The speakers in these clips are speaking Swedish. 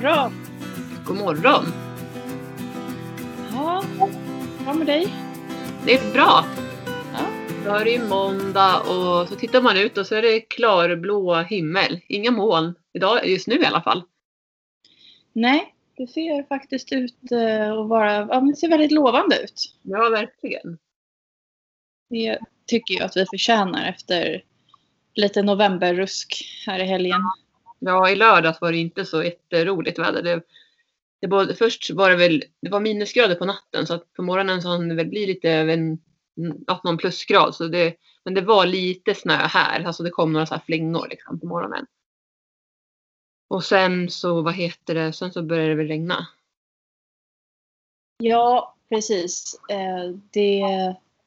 God morgon! God morgon! Ja, bra med dig? Det är bra. Ja. Då är det ju måndag och så tittar man ut och så är det klarblå himmel. Inga moln. Idag, just nu i alla fall. Nej, det ser faktiskt ut eh, att vara, ja, men det ser väldigt lovande ut. Ja, verkligen. Det tycker jag att vi förtjänar efter lite novemberrusk här i helgen. Ja, i lördags var det inte så jätteroligt väder. Det, det var, först var det väl det var minusgrader på natten så att på morgonen så hann det väl bli lite över en, ja, någon plusgrad. Så det, men det var lite snö här. Alltså det kom några så här flingor liksom på morgonen. Och sen så, vad heter det, sen så började det väl regna. Ja, precis. Eh, det,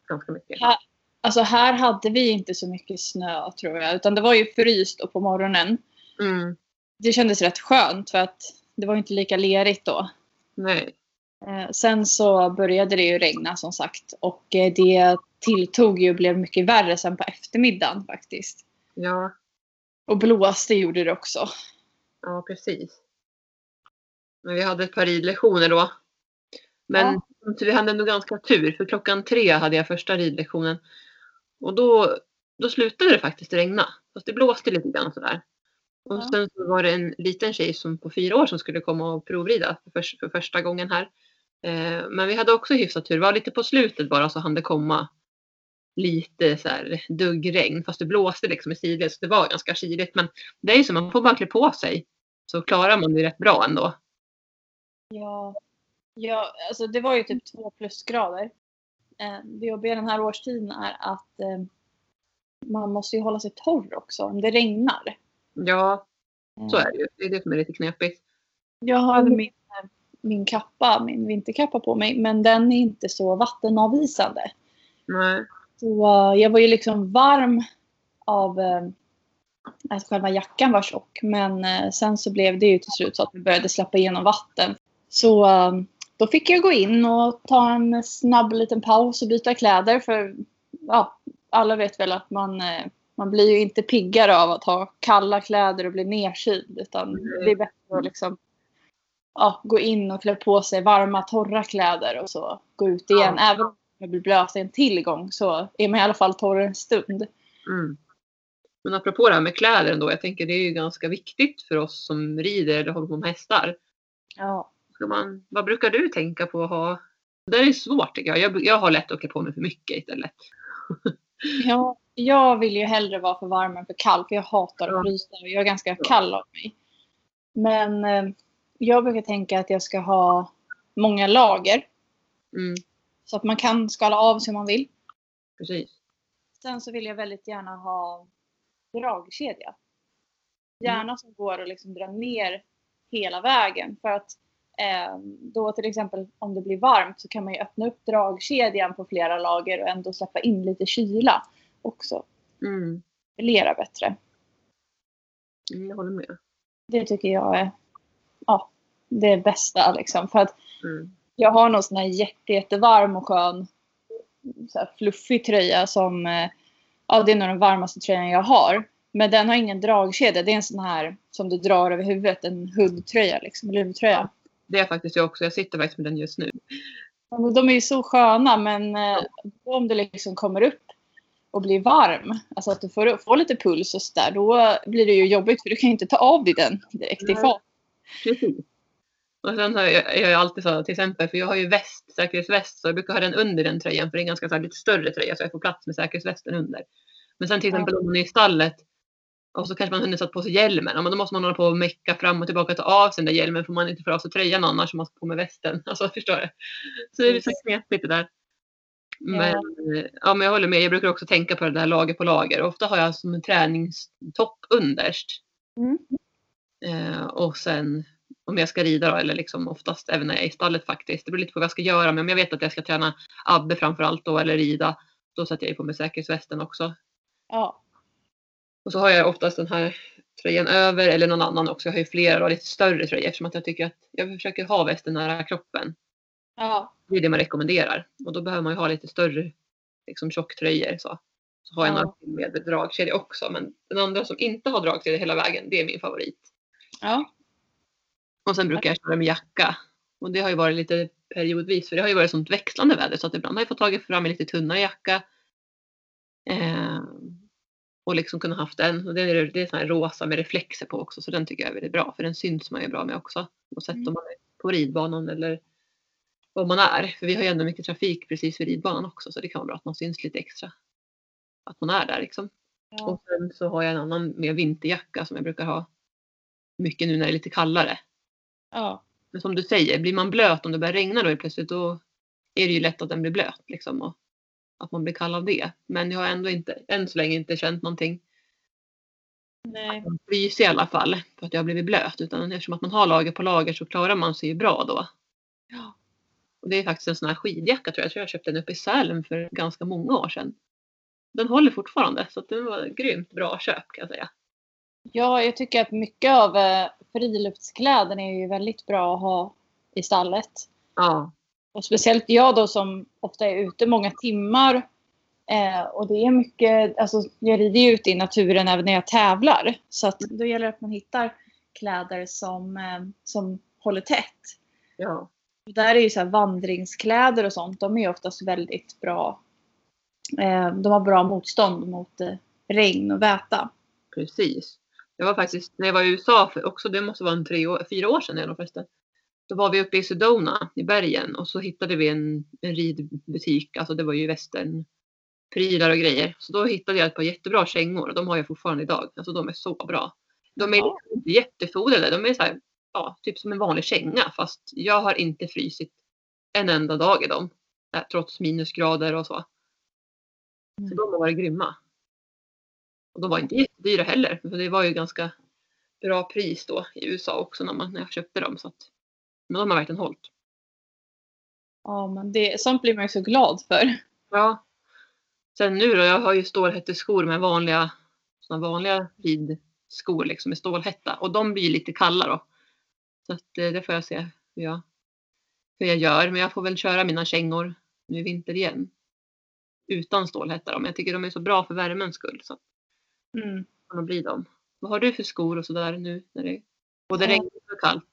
Ganska mycket. här, alltså här hade vi inte så mycket snö tror jag. Utan det var ju fryst och på morgonen. Mm, Det kändes rätt skönt för att det var inte lika lerigt då. nej. Eh, Sen så började det ju regna som sagt och eh, det tilltog ju och blev mycket värre sen på eftermiddagen faktiskt. Ja, Och blåste gjorde det också. ja precis. Men vi hade ett par ridlektioner då. Men vi hade ändå ganska tur för klockan tre hade jag första ridlektionen. Och då, då slutade det faktiskt regna. Fast det blåste lite grann sådär. Och sen så var det en liten tjej som på fyra år som skulle komma och provrida för, för, för första gången här. Eh, men vi hade också hyfsat tur. Det var lite på slutet bara så hann det komma lite så här duggregn. Fast det blåste liksom i sidled så det var ganska kyligt. Men det är ju så, man får bara klä på sig. Så klarar man det rätt bra ändå. Ja, ja alltså det var ju typ två plusgrader. Eh, Det jobbiga den här årstiden är att eh, man måste ju hålla sig torr också om det regnar. Ja, så Eh, är det ju. Det är det som är lite knepigt. Jag har min, min kappa, min vinterkappa på mig, men den är inte så vattenavvisande. Nej. Så eh, jag var ju liksom varm av eh, att själva jackan var tjock. Men eh, sen så blev det ju till slut så att vi började släppa igenom vatten. Så då fick jag gå in och ta en snabb liten paus och byta kläder. För ja, alla vet väl att man, man blir ju inte piggare av att ha kalla kläder och bli nedkyld. Utan det är bättre att liksom ja, gå in och klä på sig varma torra kläder och så gå ut igen. Även om man blir blöt en tillgång så är man i alla fall torr en stund. Mm. Men apropå det här med kläder ändå. Jag tänker det är ju ganska viktigt för oss som rider eller håller på med hästar. Ja. Ska man, vad brukar du tänka på att ha? Det är svårt tycker jag. jag. Jag har lätt att klä på mig för mycket istället. Ja, jag vill ju hellre vara för varm än för kall för jag hatar att frysa och jag är ganska kall av mig. Men eh, jag brukar tänka att jag ska ha många lager Mm, så att man kan skala av sig om man vill. precis. Sen så vill jag väldigt gärna ha dragkedja. Gärna som går att liksom dra ner hela vägen. För att då till exempel om det blir varmt så kan man ju öppna upp dragkedjan på flera lager och ändå släppa in lite kyla också. Mm, Lera bättre. jag håller med. Det tycker jag är ja, det bästa liksom. För att Mm. jag har någon sån här jätte, jättevarm och skön så fluffig tröja som eh, ja, det är nog den varmaste tröjan jag har. Men den har ingen dragkedja. Det är en sån här som du drar över huvudet. En hoodtröja liksom. En luvtröja. Det är faktiskt jag också. Jag sitter faktiskt med den just nu. De är ju så sköna men eh, om du liksom kommer upp och blir varm. Alltså att du får, får lite puls och sådär. Då blir det ju jobbigt för du kan inte ta av dig den direkt i fart. Precis. Och sen har jag, jag alltid så till exempel, för jag har ju väst, säkerhetsväst, så jag brukar ha den under den tröjan för det är en ganska så här, lite större tröja så jag får plats med säkerhetsvästen under. Men sen till exempel om man är i stallet och så kanske man hunnit satt på sig hjälmen, ja, men då måste man hålla på och mecka fram och tillbaka och ta av sig den där hjälmen för man inte får av sig tröjan annars om man ska på med västen. Alltså förstår du? Så det är lite knepigt det där. Men, eh, ja, men jag håller med, jag brukar också tänka på det där lager på lager. Ofta har jag som en träningstopp underst. Mm. Eh, och sen om jag ska rida då, eller liksom oftast även när jag är i stallet faktiskt. Det beror lite på vad jag ska göra. Men om jag vet att jag ska träna Abbe framförallt då eller rida. Då sätter jag ju på mig säkerhetsvästen också. Ja. Och så har jag oftast den här tröjan över eller någon annan också. Jag har ju flera då, lite större tröjor eftersom att jag tycker att jag försöker ha västen nära kroppen. Ja. Det är det man rekommenderar. Och då behöver man ju ha lite större liksom tjocktröjor. Så. så har jag Ja. några med dragkedja också. Men den andra som inte har dragkedja hela vägen, det är min favorit. Ja. Och sen brukar jag köra med jacka. Och det har ju varit lite periodvis för det har ju varit sånt växlande väder så att ibland har jag fått tagit fram en lite tunnare jacka. Eh, och liksom kunnat haft den. Och det är, det är sån här rosa med reflexer på också så den tycker jag är väldigt bra för den syns man ju bra med också. Oavsett mm. om man är på ridbanan eller vad man är. För vi har ju ändå mycket trafik precis vid ridbanan också så det kan vara bra att man syns lite extra. Att man är där liksom. Ja. Och sen så har jag en annan mer vinterjacka som jag brukar ha mycket nu när det är lite kallare. Ja. Men som du säger, blir man blöt om det börjar regna då plötsligt då är det ju lätt att den blir blöt liksom. Och att man blir kall av det. Men jag har ändå inte, än så länge inte känt någonting Nej. frys i alla fall för att jag har blivit blöt. Utan eftersom att man har lager på lager så klarar man sig ju bra då. Ja. Och det är faktiskt en sån här skidjacka tror jag. Jag tror jag köpte den uppe i Sälen för ganska många år sedan. Den håller fortfarande så det var grymt bra köp kan jag säga. Ja, jag tycker att mycket av eh, friluftskläderna är ju väldigt bra att ha i stallet. Ja. Och speciellt jag då som ofta är ute många timmar. Eh, och det är mycket, alltså jag rider ju ute i naturen även när jag tävlar. Så att då gäller det att man hittar kläder som, eh, som håller tätt. Ja. Där är ju så här vandringskläder och sånt, de är ju oftast väldigt bra. Eh, de har bra motstånd mot eh, regn och väta. Precis. Jag var faktiskt, när jag var i USA för också, det måste vara en tre år, fyra år sedan eller förresten. Då var vi uppe i Sedona i bergen och så hittade vi en, en ridbutik, alltså det var ju västern prylar och grejer. Så då hittade jag ett par jättebra kängor och de har jag fortfarande idag. Alltså de är så bra. De är ja. inte jättefodrade, de är så här, ja, typ som en vanlig känga fast jag har inte frysit en enda dag i dem. Trots minusgrader och så. Mm. Så de har varit grymma. Och de var inte jättedyra heller. För det var ju ganska bra pris då i USA också när, man, när jag köpte dem. Så att, men de har verkligen hållit. Ja, men det, sånt blir man ju så glad för. Ja. Sen nu då, jag har ju stålhätteskor med vanliga, såna vanliga ridskor liksom med stålhätta. Och de blir lite kalla då. Så att eh, det får jag se hur jag, hur jag gör. Men jag får väl köra mina kängor nu i vinter igen. Utan stålhätta då. Men jag tycker de är så bra för värmens skull. Så mm. kan bli dem. Vad har du för skor och sådär nu när det både regnigt och kallt?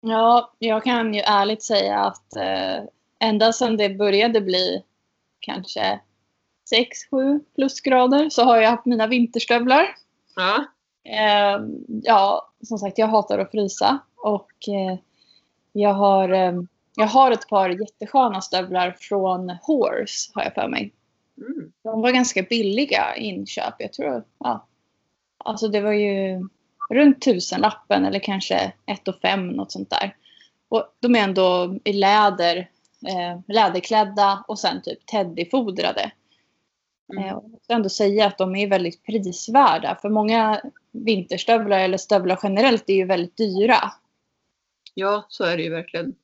Ja, jag kan ju ärligt säga att eh, ända sedan det började bli kanske 6-7 plusgrader så har jag haft mina vinterstövlar. Ja. Eh, ja, som sagt jag hatar att frysa och eh, jag har eh, jag har ett par jättesköna stövlar från Horse har jag för mig. Mm. De var ganska billiga inköp. Jag tror, ja. Alltså det var ju runt tusenlappen eller kanske ett och fem något sånt där. Och de är ändå i läder, eh, läderklädda och sen typ teddyfodrade. Mm. Eh, jag måste ändå säga att de är väldigt prisvärda. För många vinterstövlar eller stövlar generellt är ju väldigt dyra. Ja, så är det ju verkligen.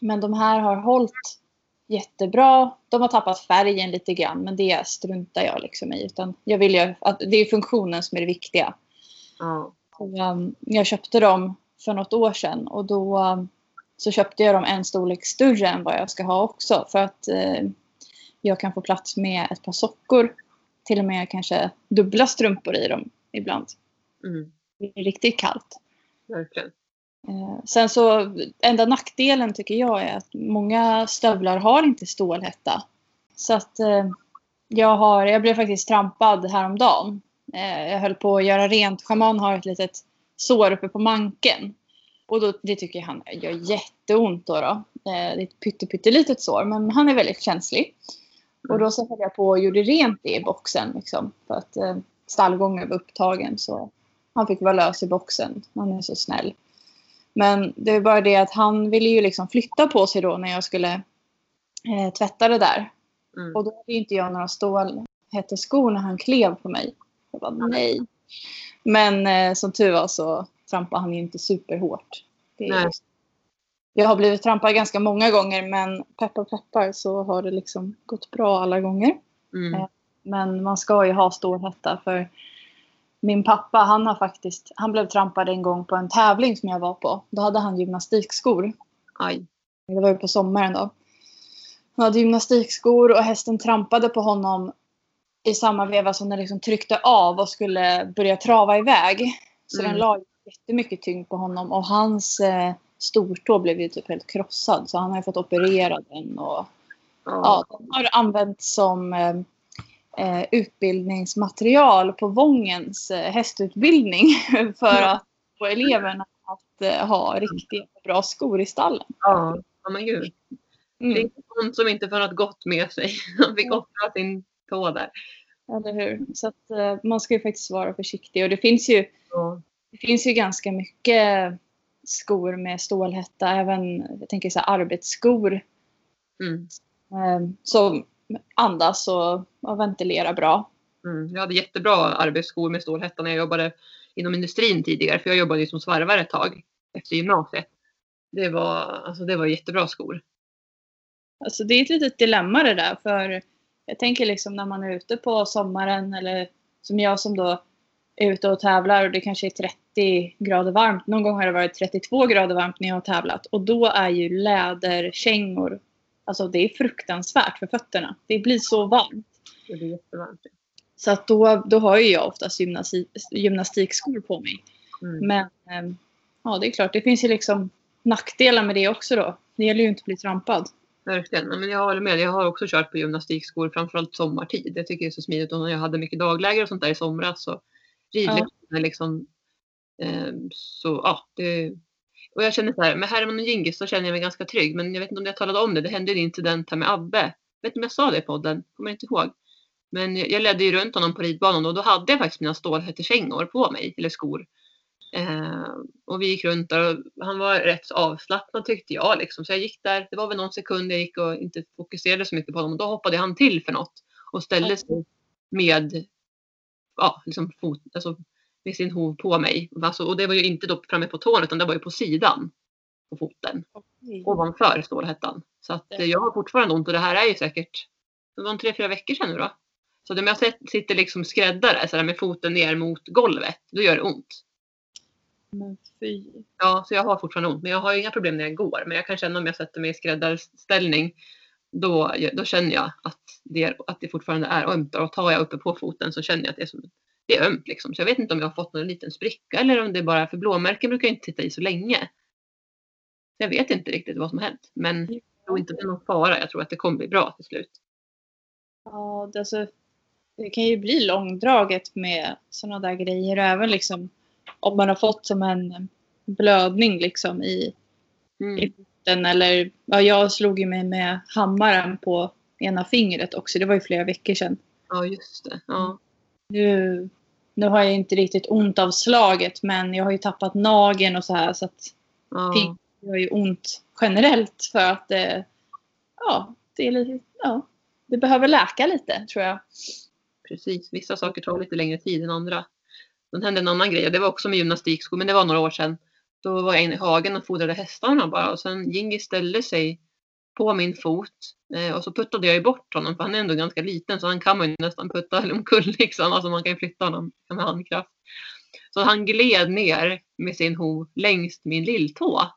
Men de här har hållit jättebra. De har tappat färgen lite grann men det struntar jag liksom i. Utan jag vill ju att det är funktionen som är det viktiga. Ja. Och, um, jag köpte dem för något år sedan och då um, så köpte jag dem en storlek större än vad jag ska ha också. För att uh, jag kan få plats med ett par sockor. Till och med kanske dubbla strumpor i dem ibland. Mm. Det är riktigt kallt. Verkligen. Eh, sen så, enda nackdelen tycker jag är att många stövlar har inte stålhätta. Så att eh, jag, har, jag blev faktiskt trampad häromdagen. Eh, jag höll på att göra rent. Schaman har ett litet sår uppe på manken. Och då, det tycker han gör jätteont då. då. det är ett pyttelitet sår men han är väldigt känslig. Och då så höll jag på och gjorde rent det i boxen. Liksom, för att stallgången var upptagen. Så han fick vara lös i boxen. Han är så snäll. Men det är bara det att han ville ju liksom flytta på sig då när jag skulle eh, tvätta det där. Mm. Och då hade inte jag några stålhätteskor när han klev på mig. Jag bara nej. Men eh, som tur var så trampade han inte superhårt. Det jag har blivit trampad ganska många gånger men peppar peppar så har det liksom gått bra alla gånger. Mm. Eh, men man ska ju ha stålhätta för min pappa han har faktiskt, han blev trampad en gång på en tävling som jag var på. Då hade han gymnastikskor. Aj. Det var ju på sommaren då. Han hade gymnastikskor och hästen trampade på honom i samma veva som den liksom tryckte av och skulle börja trava iväg. Så mm. den la jättemycket tyngd på honom och hans, eh, stortå blev ju typ helt krossad så han har ju fått operera den och Ja. ja, den har använts som eh, eh, utbildningsmaterial på Vångens eh, hästutbildning för att få eleverna att eh, ha riktiga bra skor i stallen. Ja, ja men gud. Det är Mm, sånt som inte får något gott med sig. Han fick Mm. offra sin tå där. eller hur? Så att, eh, man ska ju faktiskt vara försiktig. Och det finns ju, Ja. det finns ju ganska mycket skor med stålhätta. Även jag tänker så här, arbetsskor Mm. eh, som andas och, och ventilerar bra. Mm. Jag hade jättebra arbetsskor med stålhätta när jag jobbade inom industrin tidigare. För jag jobbade ju som svarvare ett tag efter gymnasiet. Det var, alltså, det var jättebra skor. Alltså det är ett litet dilemma det där. För jag tänker liksom när man är ute på sommaren eller som jag som då är ute och tävlar och det kanske är 30 grader varmt. Någon gång har det varit 32 grader varmt när jag har tävlat. Och då är ju läderkängor, alltså det är fruktansvärt för fötterna. Det blir så varmt. Det blir jättevarmt. Så att då, då har ju jag oftast gymnastik, gymnastikskor på mig. Mm. Men ehm, ja, det är klart, det finns ju liksom nackdelar med det också då. Det gäller ju inte att bli trampad. Verkligen. Men jag håller med. Jag har också kört på gymnastikskor, framförallt sommartid. Jag tycker det är så smidigt. Och när jag hade mycket dagläger och sånt där i somras så ridlektioner liksom. Eh, så ja, det. Och jag känner så här, med Herman och Gingis så känner jag mig ganska trygg. Men jag vet inte om jag talade om det. Det hände en incident här med Abbe. Jag vet inte om jag sa det i podden. Kommer inte ihåg. Men jag jag ledde ju runt honom på ridbanan och då hade jag faktiskt mina stålhättekängor på mig, eller skor. Eh, och vi gick runt där och han var rätt avslappnad tyckte jag. Liksom. Så jag gick där, det var väl någon sekund jag gick och inte fokuserade så mycket på honom. Och då hoppade han till för något och ställde sig med, ja, liksom fot, alltså, med sin hov på mig. Alltså, och det var ju inte då framme på tån utan det var ju på sidan på foten ovanför stålhättan. Så att eh, jag har fortfarande ont och det här är ju säkert det var en tre, fyra veckor sedan nu då. Så om jag sitter liksom skräddare så här med foten ner mot golvet, då gör det ont. Men fy. Ja, så jag har fortfarande ont. Men jag har inga problem när jag går. Men jag kan känna om jag sätter mig i skräddarställning. Då, då känner jag att det, att det fortfarande är ömt. Och tar jag uppe på foten så känner jag att det är, som, det är ömt. Liksom. Så jag vet inte om jag har fått någon liten spricka eller om det är bara för blåmärken brukar jag inte titta i så länge. Jag vet inte riktigt vad som har hänt. Men jag tror inte det är någon fara. Jag tror att det kommer bli bra till slut. Ja, det, alltså, det kan ju bli långdraget med sådana där grejer. Även liksom om man har fått som en blödning liksom i, Mm. i foten. Eller ja, jag slog ju mig med hammaren på ena fingret också. Det var ju flera veckor sedan. Ja, just det. Ja. Nu, nu har jag inte riktigt ont av slaget men jag har ju tappat nageln och så här. Så att Ja. Fint. det har ju ont generellt för att det, ja, det är lite, ja, det behöver läka lite tror jag. Precis, vissa saker tar lite längre tid än andra. Sen hände en annan grej och det var också med gymnastikskor, men det var några år sedan. Då var jag inne i hagen och fodrade hästarna bara och sen Jingi ställde sig på min fot eh, och så puttade jag ju bort honom för han är ändå ganska liten så han kan man ju nästan putta omkull liksom. Alltså man kan ju flytta honom med handkraft. Så han gled ner med sin hov längs min lilltå.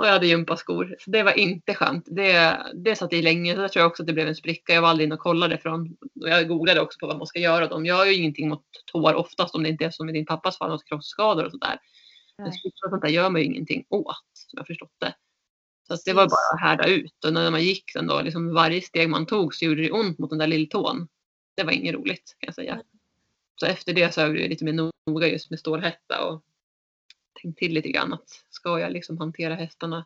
Och jag hade gympaskor. Så det var inte skönt. Det, det satt i länge. Så där tror jag också att det blev en spricka. Jag var aldrig inne och kollade från. Och jag googlade också på vad man ska göra. De gör ju ingenting mot tår oftast om det inte är som i din pappas fall, något krossskador och sådär. Men sprickor och sånt där gör man ju ingenting åt, som jag förstått det. Så det var bara att härda ut. Och när man gick sen då, liksom varje steg man tog så gjorde det ont mot den där lilltån. Det var inget roligt kan jag säga. Så efter det så har jag blivit lite mer noga just med stålhätta och tänkt till lite grann att ska jag liksom hantera hästarna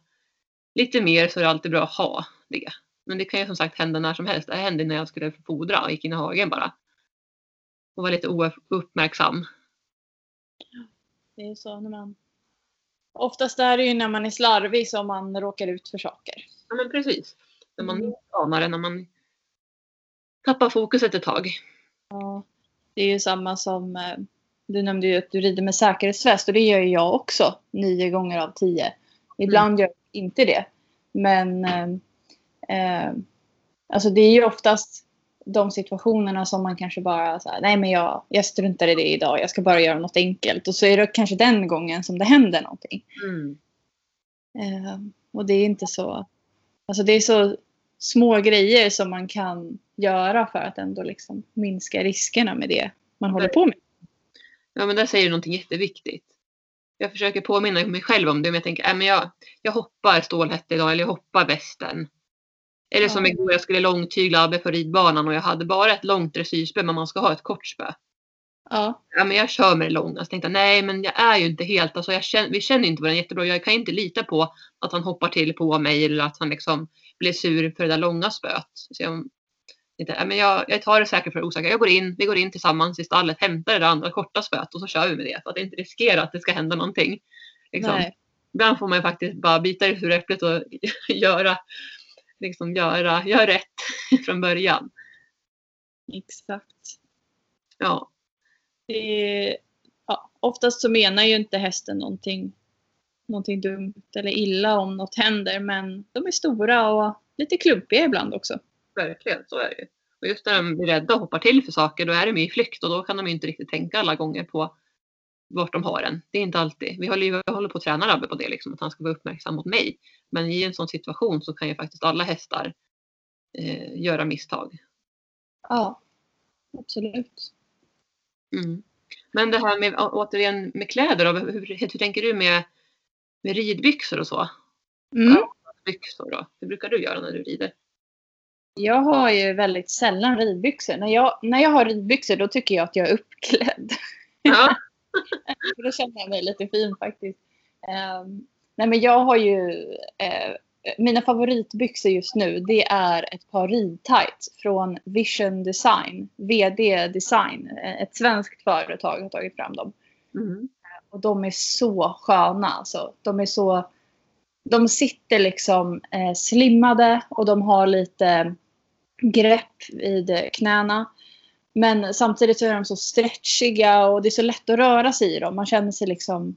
lite mer så är det alltid bra att ha det. Men det kan ju som sagt hända när som helst. Det hände när jag skulle fodra och gick in i hagen bara. Och var lite ouppmärksam. Det är så när man... Oftast är det ju när man är slarvig som man råkar ut för saker. Ja men precis. När man Mm. inte anar det, när man tappar fokuset ett tag. Ja, det är ju samma som... Du nämnde ju att du rider med säkerhetsväst och det gör ju jag också. Nio gånger av tio. Ibland gör jag inte det. Men eh, eh, alltså det är ju oftast de situationerna som man kanske bara så här, nej men jag, jag struntar i det idag, jag ska bara göra något enkelt. Och så är det kanske den gången som det händer någonting. Mm. Eh, och det är inte så, alltså det är så små grejer som man kan göra för att ändå liksom minska riskerna med det man håller på med. Ja men där säger du någonting jätteviktigt. jag försöker påminna mig själv om det. Men jag tänker, äh, men jag, jag hoppar stålhätta idag eller jag hoppar västen. Eller som igår, jag skulle långtygla Abbe på ridbanan och jag hade bara ett långt dressyrspö men man ska ha ett kort spö. Ja. Ja, men jag kör med det långa. Så tänkte jag, nej men jag är ju inte helt, alltså jag känner, vi känner inte varandra jättebra. Jag kan inte lita på att han hoppar till på mig eller att han liksom blir sur för det där långa spöet. Så jag, tänkte, ja, men jag, jag tar det säkert för det osäkra. Jag går in, vi går in tillsammans i stallet, hämtar det där andra korta spöet och så kör vi med det. För att inte riskera att det ska hända någonting. Liksom. Ibland får man faktiskt bara bita i sura äpplet och göra, liksom göra, göra rätt från början. Exakt. Ja, Det ja, oftast så menar ju inte hästen någonting, någonting dumt eller illa om något händer. Men de är stora och lite klumpiga ibland också. Verkligen. Så är det ju. Och just när de blir rädda och hoppar till för saker, då är de i flykt och då kan de inte riktigt tänka alla gånger på vart de har den. Det är inte alltid. Vi håller vi håller på att träna Rabbe på det, liksom, att han ska vara uppmärksam mot mig. Men i en sån situation så kan ju faktiskt alla hästar eh, göra misstag. Ja, absolut. Mm. Men det här med återigen med kläder, då, hur, hur tänker du med, med ridbyxor och så? Mm. Byxor då? Hur brukar du göra när du rider? Jag har ju väldigt sällan ridbyxor. När jag, när jag har ridbyxor då tycker jag att jag är uppklädd. Ja. Då känner jag mig lite fin faktiskt. Ehm, nej men jag har ju, eh, mina favoritbyxor just nu det är ett par ridtights från Vision Design. VD Design. Eh, Ett svenskt företag har tagit fram dem. Mm. Och de är så sköna alltså. De är så... De sitter liksom eh, slimmade och de har lite grepp vid knäna. Men samtidigt så är de så stretchiga och det är så lätt att röra sig i dem. Man känner sig liksom...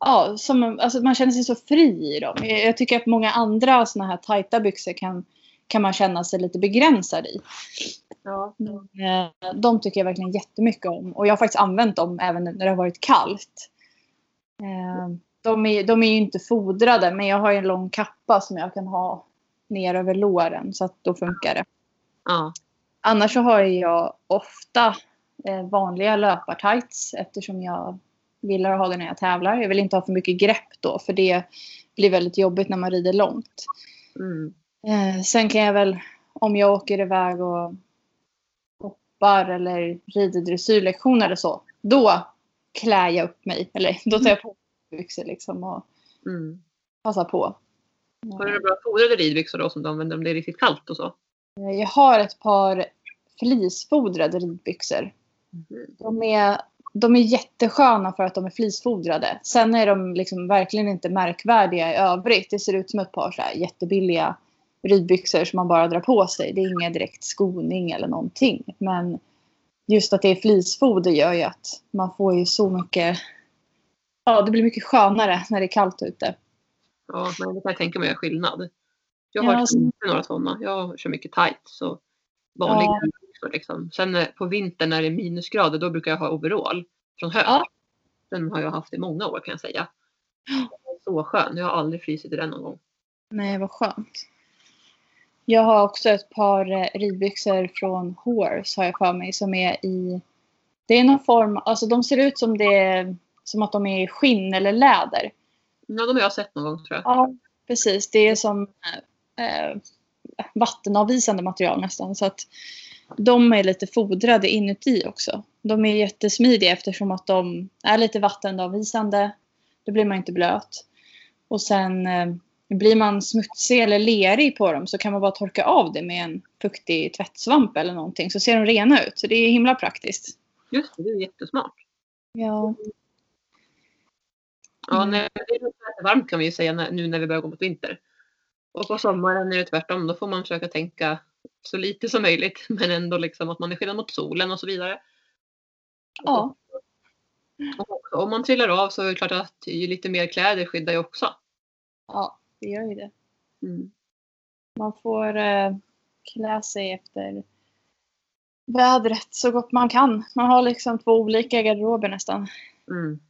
Ja, som, alltså man känner sig så fri i dem. Jag, tycker att många andra såna här tajta byxor kan, kan man känna sig lite begränsad i. Ja. Eh, De tycker jag verkligen jättemycket om. Och jag har faktiskt använt dem även när det har varit kallt. Eh, De är, de är ju inte fodrade men jag har en lång kappa som jag kan ha ner över låren så att då funkar det. ja. Annars så har jag ofta eh, vanliga löpartights eftersom jag gillar att ha det när jag tävlar. Jag vill inte ha för mycket grepp då för det blir väldigt jobbigt när man rider långt. Mm. Eh, sen kan jag väl, om jag åker iväg och hoppar eller rider dressyrlektion eller så, då klär jag upp mig. Eller då tar jag på mig byxor liksom och Mm. passar på. Har du bra fodrade ridbyxor då som du använder om det är riktigt kallt och så? Eh, Jag har ett par flisfodrade ridbyxor. Mm. De är, de är jättesköna för att de är flisfodrade. Sen är de liksom verkligen inte märkvärdiga i övrigt. Det ser ut som ett par så här jättebilliga ridbyxor som man bara drar på sig. Det är ingen direkt skoning eller någonting. Men just att det är flisfoder gör ju att man får ju så mycket... Ja, det blir mycket skönare när det är kallt ute. Ja, men det kan jag tänka mig är skillnad. Jag har Ja, alltså- inte några sådana. Jag kör mycket tights och vanliga Ja. byxor liksom. Sen eh, på vintern när det är minusgrader då brukar jag ha overall från Höök. Ja. Den har jag haft i många år kan jag säga. Så skön. Jag har aldrig frysit i den någon gång. Nej, vad skönt. Jag har också ett par eh, ridbyxor från Horse har jag för mig som är i... Det är någon form, alltså de ser ut som det som att de är i skinn eller läder. Ja, de har jag sett någon gång tror jag. Ja, precis. Det är som eh, vattenavvisande material nästan. Så att de är lite fodrade inuti också. De är jättesmidiga eftersom att de är lite vattenavvisande. Då blir man inte blöt. Och sen eh, blir man smutsig eller lerig på dem så kan man bara torka av det med en fuktig tvättsvamp eller någonting. Så ser de rena ut. Så det är himla praktiskt. Just det, det är jättesmart. Ja. Ja, Mm. nej, det är varmt kan vi ju säga när, nu när vi börjar gå mot vinter. Och på sommaren är det tvärtom. Då får man försöka tänka så lite som möjligt. Men ändå liksom att man är skyddad mot solen och så vidare. Ja. Och om man trillar av så är det klart att ju lite mer kläder skyddar ju också. ja, det gör ju det. Mm. Man får eh, klä sig efter vädret så gott man kan. Man har liksom två olika garderober nästan. Mm.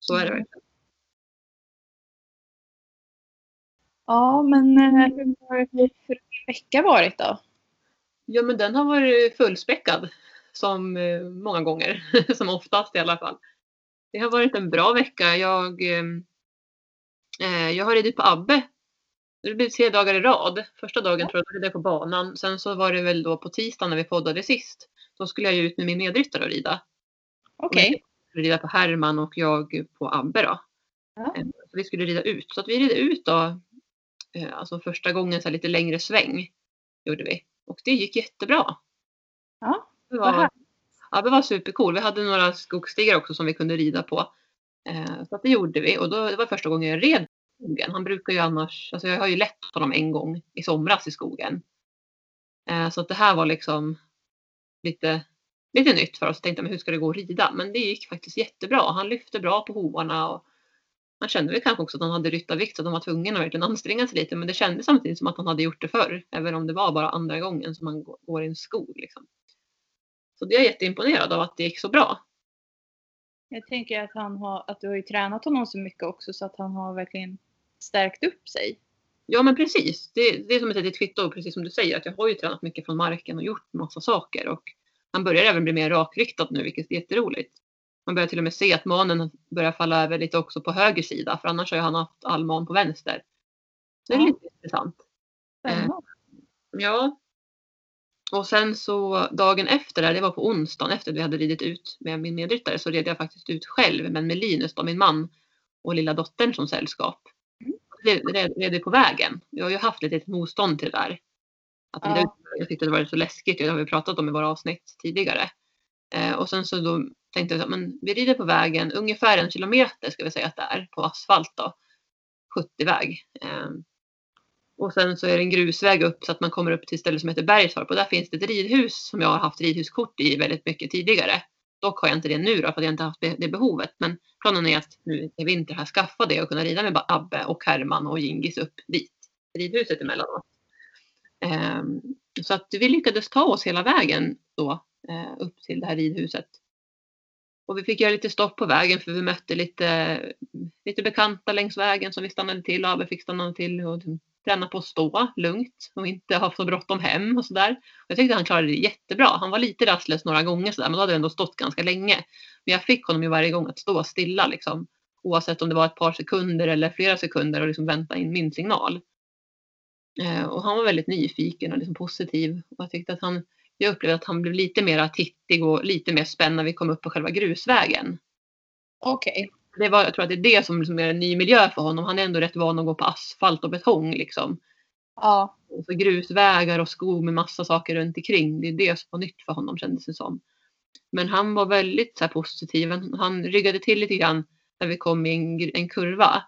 Så är det verkligen. Ja, men eh, hur har vecka varit då? Ja, men den har varit fullspäckad. Som eh, många gånger. som oftast i alla fall. det har varit en bra vecka. Jag, eh, jag har ridit på Abbe. Det blev tre dagar i rad. Första dagen tror jag ridde jag på banan. Sen så var det väl då på tisdagen när vi poddade sist. Då skulle jag ju ut med min medryttare och rida. Okej. Okay. Rida på Herman och jag på Abbe då. Ja. Eh, så vi skulle rida ut. Så att vi ridde ut då. Eh, alltså första gången så lite längre sväng. Gjorde vi. Och det gick jättebra. Ja, det var, det var supercool. Vi hade några skogsstigar också som vi kunde rida på. Eh, så det gjorde vi och då, det var första gången jag red skogen. Han brukar ju annars, alltså jag har ju lett honom en gång i somras i skogen. Eh, så att det här var liksom lite, lite nytt för oss. Tänkte, men hur ska det gå att rida? Men det gick faktiskt jättebra. Han lyfte bra på hovarna och man kände väl kanske också att han hade ryttarvikt så han var tvungen att verkligen anstränga sig lite. Men det kändes samtidigt som att han hade gjort det förr. Även om det var bara andra gången som han går i en skog. Liksom. Så det är jag jätteimponerad av att det gick så bra. Jag tänker att, han har, att du har ju tränat honom så mycket också så att han har verkligen stärkt upp sig. Ja men precis. Det, det är som ett litet kvitto, precis som du säger, att jag har ju tränat mycket från marken och gjort massa saker. Och han börjar även bli mer rakriktad nu, vilket är jätteroligt. Man börjar till och med se att manen börjar falla över lite också på höger sida, för annars har han haft all man på vänster. Det är ja. lite intressant. Eh, ja, och sen så dagen efter, där, det var på onsdagen efter vi hade ridit ut med min medryttare, så red jag faktiskt ut själv, men med Linus, då, min man och lilla dottern som sällskap. Mm. Red, red på vägen. Jag har ju haft lite motstånd till det där. Att ja. Jag tyckte det var så läskigt, det har vi pratat om i våra avsnitt tidigare. Eh, och sen så då tänkte jag att vi rider på vägen ungefär en kilometer ska vi säga att det är på asfalt då. 70-väg. Eh, och sen så är det en grusväg upp så att man kommer upp till ett ställe som heter Bergstorp och där finns det ett ridhus som jag har haft ridhuskort i väldigt mycket tidigare. Dock har jag inte det nu då för att jag inte haft det behovet. Men planen är att nu i vinter här skaffa det och kunna rida med Abbe och Herman och Gingis upp dit. Ridhuset emellanåt. Ehm, så att vi lyckades ta oss hela vägen då eh, upp till det här ridhuset. Och vi fick göra lite stopp på vägen för vi mötte lite, lite bekanta längs vägen som vi stannade till och Abbe fick stanna till och träna på att stå lugnt och inte ha så bråttom hem och sådär. Jag tyckte han klarade det jättebra. Han var lite rastlös några gånger sådär, men då hade vi ändå stått ganska länge. Men jag fick honom ju varje gång att stå stilla liksom. Oavsett om det var ett par sekunder eller flera sekunder och liksom vänta in min signal. Eh, och han var väldigt nyfiken och liksom positiv. Och jag tyckte att han, jag upplevde att han blev lite mer tittig och lite mer spänd när vi kom upp på själva grusvägen. Okej. Okay det var, jag tror att det är det som liksom är en ny miljö för honom. Han är ändå rätt van att gå på asfalt och betong. Liksom. Ja. Så grusvägar och skog med massa saker runt omkring. Det är det som var nytt för honom kändes det som. Men han var väldigt så här, positiv. Han ryggade till lite grann när vi kom i en, en kurva.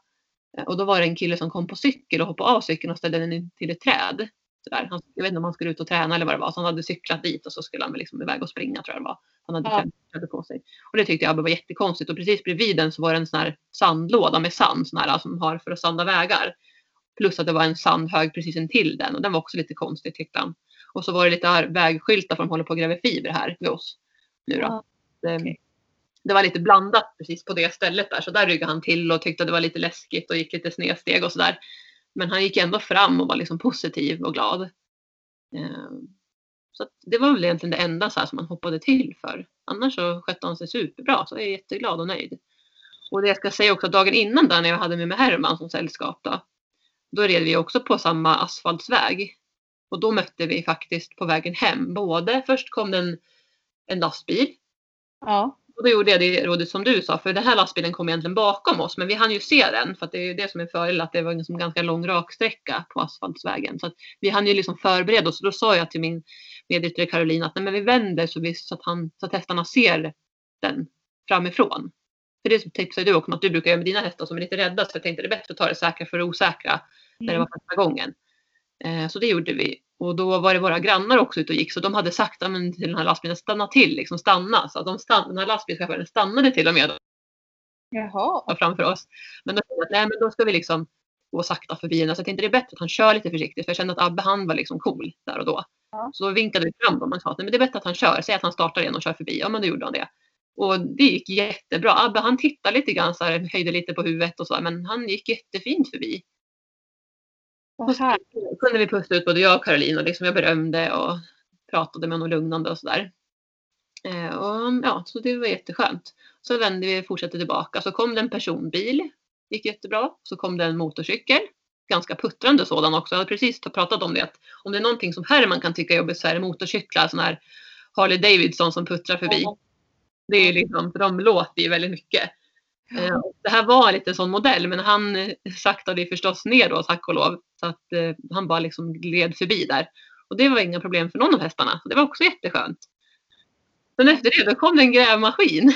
Och då var det en kille som kom på cykel och hoppade av cykeln och ställde den till ett träd. Sådär. Han, jag vet inte om han skulle ut och träna eller vad det var. Så han hade cyklat dit och så skulle han liksom iväg och springa tror jag det var. Han hade ja. kläder på sig. Och det tyckte jag var jättekonstigt. Och precis bredvid den så var det en sån här sandlåda med sand sån här, som har för att sanda vägar. Plus att det var en sandhög precis intill den och den var också lite konstig tyckte han. Och så var det lite vägskyltar för de håller på att gräva fiber här vid oss. Nu då. Ja. Okay det, var lite blandat precis på det stället där så där ryggade han till och tyckte att det var lite läskigt och gick lite snedsteg och sådär. Men han gick ändå fram och var liksom positiv och glad. Ehm, så det var väl egentligen det enda så som han hoppade till för. Annars så skötte han sig superbra så jag är jätteglad och nöjd. Och det jag ska säga också dagen innan där när jag hade med mig Herman som sällskap då. Då red vi också på samma asfaltsväg. Och då mötte vi faktiskt på vägen hem både först kom det en, en lastbil. Ja. Och då gjorde jag det rådet som du sa, för den här lastbilen kom egentligen bakom oss, men vi hann ju se den, för det är det som är fördel, att det var en liksom ganska lång raksträcka på asfaltsvägen. Så att vi hann ju liksom förbereda oss. Då sa jag till min medryttare Caroline att nej, men vi vänder så, vi, så, att han, så att hästarna ser den framifrån. För det tipsade du också om att du brukar göra med dina hästar som är lite rädda, så jag tänkte det är bättre att ta det säkra för det osäkra mm. när det var första gången. Eh, så det gjorde vi. Och då var det våra grannar också ute och gick så de hade sagt men, till den här lastbilen stanna till, liksom stanna. Så de stann, den här lastbilschauffören stannade till och med. Jaha. Framför oss. Men då nej men då ska vi liksom gå sakta förbi henne. Så jag tänkte det är bättre att han kör lite försiktigt för jag kände att Abbe han var liksom cool där och då. Ja. Så då vinkade vi fram dem och sa att nej, men det är bättre att han kör. Säg att han startar igen och kör förbi. Ja men då gjorde han det. Och det gick jättebra. Abbe han tittade lite grann så här, höjde lite på huvudet och så men han gick jättefint förbi. Och så kunde vi pusta ut både jag och Caroline och liksom jag berömde och pratade med honom lugnande och sådär. Eh, och, ja, så det var jätteskönt. Så vände vi och fortsatte tillbaka. Så kom det en personbil. gick jättebra. Så kom det en motorcykel. Ganska puttrande sådan också. Jag hade precis pratat om det. Att om det är någonting som Herman kan tycka är jobbigt så är det motorcyklar. Sån här Harley Davidson som puttrar förbi. Det är liksom, för de låter ju väldigt mycket. Eh, det här var lite sån modell men han eh, saktade förstås ner då tack och lov. Så att eh, han bara liksom gled förbi där. Och det var inga problem för någon av hästarna. Så det var också jätteskönt. Men efter det då kom det en grävmaskin.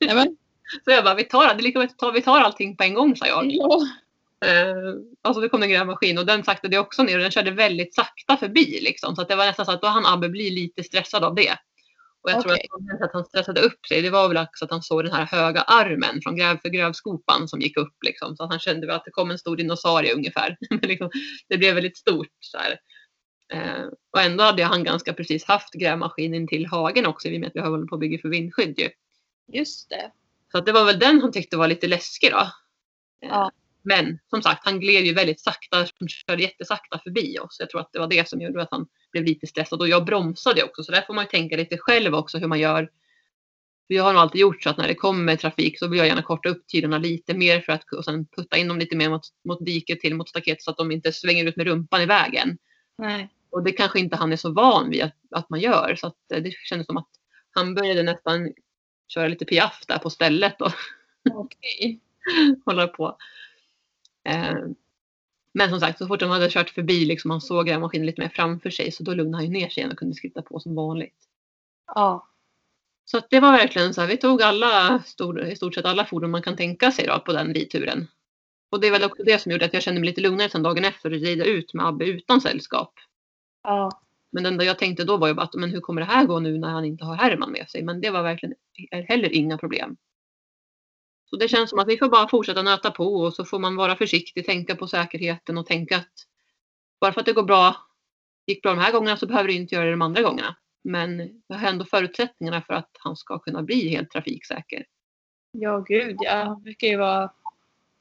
Nämen. Så jag bara, vi tar, det lika ta- vi tar allting på en gång sa jag. Ja. Eh, alltså det kom en grävmaskin och den saktade också ner och den körde väldigt sakta förbi liksom. Så att det var nästan så att då han Abbe bli lite stressad av det. Och jag tror Okej. att anledningen att han stressade upp sig det var väl också att han såg den här höga armen från gräv för grävskopan som gick upp liksom. Så att han kände väl att det kom en stor dinosaurie ungefär. Men liksom, det blev väldigt stort så här. Eh, och ändå hade han ganska precis haft grävmaskinen till hagen också i och med att vi håller på att bygga för vindskydd ju. Just det. Så att det var väl den han tyckte var lite läskig då. Eh, Ja. Men som sagt, han gled ju väldigt sakta, han körde jättesakta förbi oss. Jag tror att det var det som gjorde att han blev lite stressad. Och jag bromsade också, så där får man ju tänka lite själv också hur man gör. För jag har nog alltid gjort så att när det kommer trafik så vill jag gärna korta upp tiderna lite mer för att och sen putta in dem lite mer mot, mot diket till mot staketet så att de inte svänger ut med rumpan i vägen. Nej. Och det kanske inte han är så van vid att, att man gör. Så eh, det kändes som att han började nästan köra lite piaff där på stället och Okej. hålla på. Eh, men som sagt, så fort de hade kört förbi, liksom, han såg grävmaskinen lite mer framför sig, så då lugnade han ner sig igen och kunde skritta på som vanligt. Ja. Så det var verkligen så här, vi tog alla, stor, i stort sett alla fordon man kan tänka sig då, på den ridturen. Och det är väl också det som gjorde att jag kände mig lite lugnare sen dagen efter att rida ut med Abbe utan sällskap. Ja. Men det enda jag tänkte då var ju bara att men hur kommer det här gå nu när han inte har Herman med sig? Men det var verkligen heller inga problem. Så det känns som att vi får bara fortsätta nöta på och så får man vara försiktig, tänka på säkerheten och tänka att bara för att det går bra, gick bra de här gångerna så behöver det inte göra det de andra gångerna. Men jag har ändå förutsättningarna för att han ska kunna bli helt trafiksäker. Ja, gud ja. Han verkar ju vara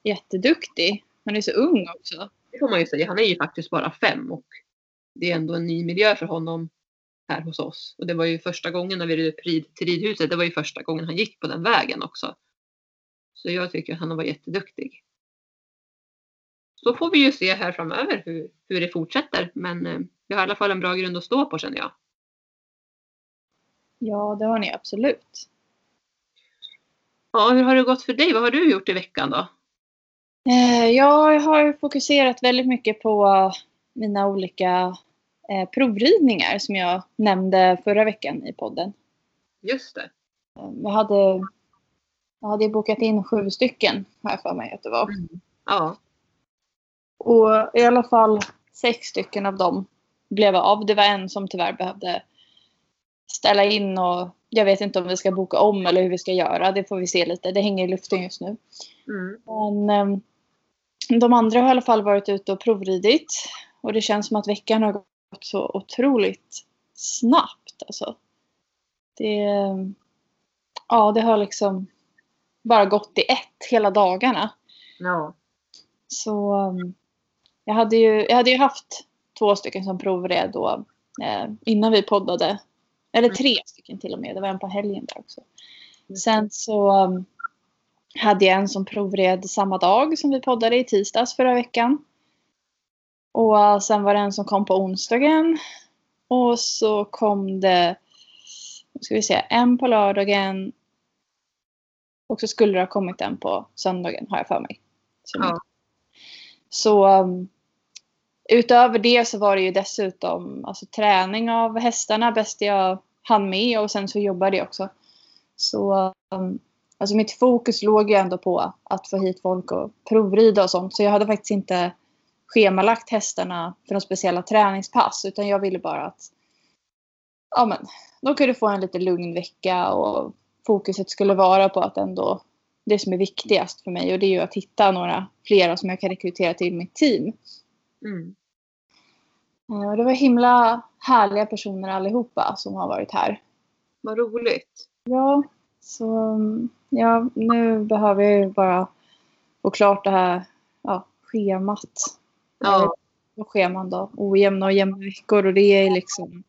jätteduktig. Han är så ung också. Det får man ju säga. Han är ju faktiskt bara fem och det är ändå en ny miljö för honom här hos oss. Och det var ju första gången när vi red upp rid, till ridhuset, det var ju första gången han gick på den vägen också. Så jag tycker att han var jätteduktig. Så får vi ju se här framöver hur, hur det fortsätter. Men eh, vi har i alla fall en bra grund att stå på känner jag. Ja, det har ni absolut. Ja, hur har det gått för dig? Vad har du gjort i veckan då? Eh, Jag har fokuserat väldigt mycket på mina olika eh, provridningar som jag nämnde förra veckan i podden. Just det. Jag hade, jag hade bokat in sju stycken, jag för mig att det var. Ja, Och i alla fall sex stycken av dem blev av. Det var en som tyvärr behövde ställa in och jag vet inte om vi ska boka om eller hur vi ska göra. Det får vi se lite. Det hänger i luften just nu. mm. Men ehm, de andra har i alla fall varit ute och provridit. Och det känns som att veckan har gått så otroligt snabbt. Alltså. Det, ehm, ja, det har liksom bara gått i ett hela dagarna. ja. Så um, jag, hade ju, jag hade ju haft två stycken som provred då eh, innan vi poddade. Eller tre stycken till och med. Det var en på helgen där också. Sen så um, hade jag en som provred samma dag som vi poddade i tisdags förra veckan. Och uh, sen var det en som kom på onsdagen. Och så kom det, nu ska vi se, en på lördagen. Och så skulle det ha kommit en på söndagen har jag för mig. Så Ja. så um, utöver det så var det ju dessutom alltså, träning av hästarna bäst jag hann med och sen så jobbade jag också. Så um, alltså mitt fokus låg ju ändå på att få hit folk och provrida och sånt. Så jag hade faktiskt inte schemalagt hästarna för några speciella träningspass utan jag ville bara att ja, men, de kunde få en lite lugn vecka och fokuset skulle vara på att ändå det som är viktigast för mig och det är ju att hitta några flera som jag kan rekrytera till mitt team. Mm. Eh, och Det var himla härliga personer allihopa som har varit här. Vad roligt. Ja, så mm, ja, nu behöver jag ju bara få klart det här ja, schemat. Ja. Och scheman då. Ojämna och jämna veckor och det är liksom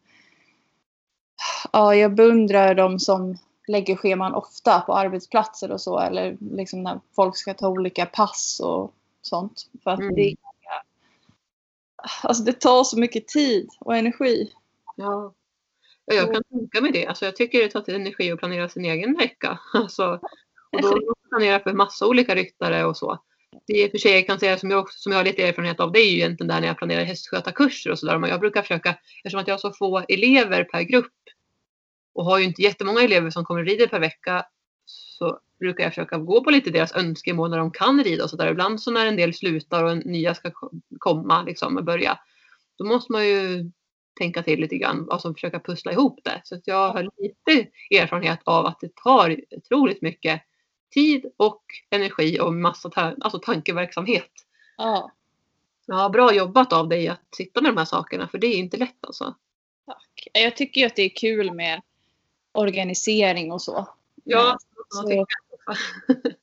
Ja, jag beundrar de som lägger scheman ofta på arbetsplatser och så. Eller liksom när folk ska ta olika pass och sånt. För att Mm. det, alltså det tar så mycket tid och energi. Ja. Ja, jag kan tänka mig det. Alltså, jag tycker det tar till energi att planera sin egen vecka. Alltså, och då måste man planera för massa olika ryttare och så. Det i och för sig jag kan säga som jag, också, som jag har lite erfarenhet av det är ju egentligen där när jag planerar hästskötarkurser och sådär. Jag brukar försöka, eftersom att jag har så få elever per grupp och har ju inte jättemånga elever som kommer och rider per vecka så brukar jag försöka gå på lite deras önskemål när de kan rida och sådär. Ibland så när en del slutar och nya ska ko- komma liksom och börja. Då måste man ju tänka till lite grann, alltså försöka pussla ihop det. Så att jag har lite erfarenhet av att det tar otroligt mycket tid och energi och massa ta- alltså tankeverksamhet. Ja, Ja, bra jobbat av dig att sitta med de här sakerna för det är inte lätt alltså. tack. Jag tycker ju att det är kul med organisering och så. Ja, Så- man tycker-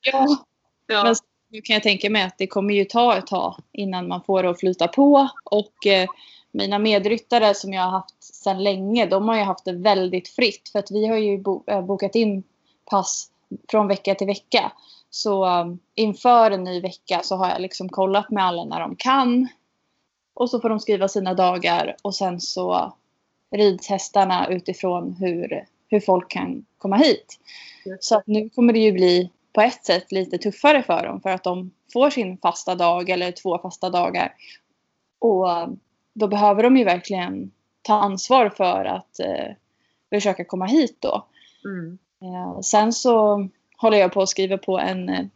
Ja, ja. Men nu kan jag tänka mig att det kommer ju ta ett tag innan man får det att flyta på. Och eh, mina medryttare som jag har haft sedan länge, de har ju haft det väldigt fritt. För att vi har ju bo- eh, bokat in pass från vecka till vecka. Så um, inför en ny vecka så har jag liksom kollat med alla när de kan. Och så får de skriva sina dagar och sen så rids hästarna utifrån hur, hur folk kan komma hit. Så nu kommer det ju bli på ett sätt lite tuffare för dem för att de får sin fasta dag eller två fasta dagar. Och då behöver de ju verkligen ta ansvar för att eh, försöka komma hit då. Mm. Eh, sen så håller jag på att skriva på en, eh,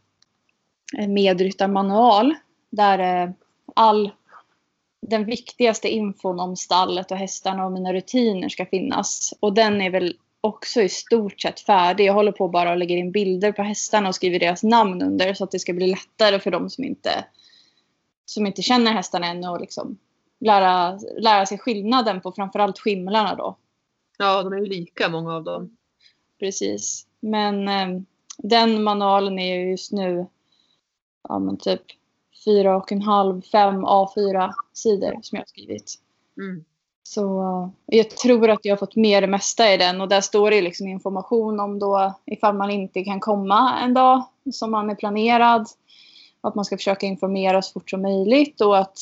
en medryttarmanual där eh, all den viktigaste infon om stallet och hästarna och mina rutiner ska finnas. Och den är väl också i stort sett färdig. Jag håller på bara och lägger in bilder på hästarna och skriver deras namn under så att det ska bli lättare för de som inte, som inte känner hästarna ännu och liksom lära, lära sig skillnaden på framförallt skimlarna då. ja, de är ju lika många av dem. Precis. Men eh, den manualen är ju just nu ja, men typ fyra och en halv, fem A4 sidor som jag har skrivit. Mm. Så jag tror att jag har fått med det mesta i den och där står det liksom information om då ifall man inte kan komma en dag som man är planerad. Att man ska försöka informera så fort som möjligt och att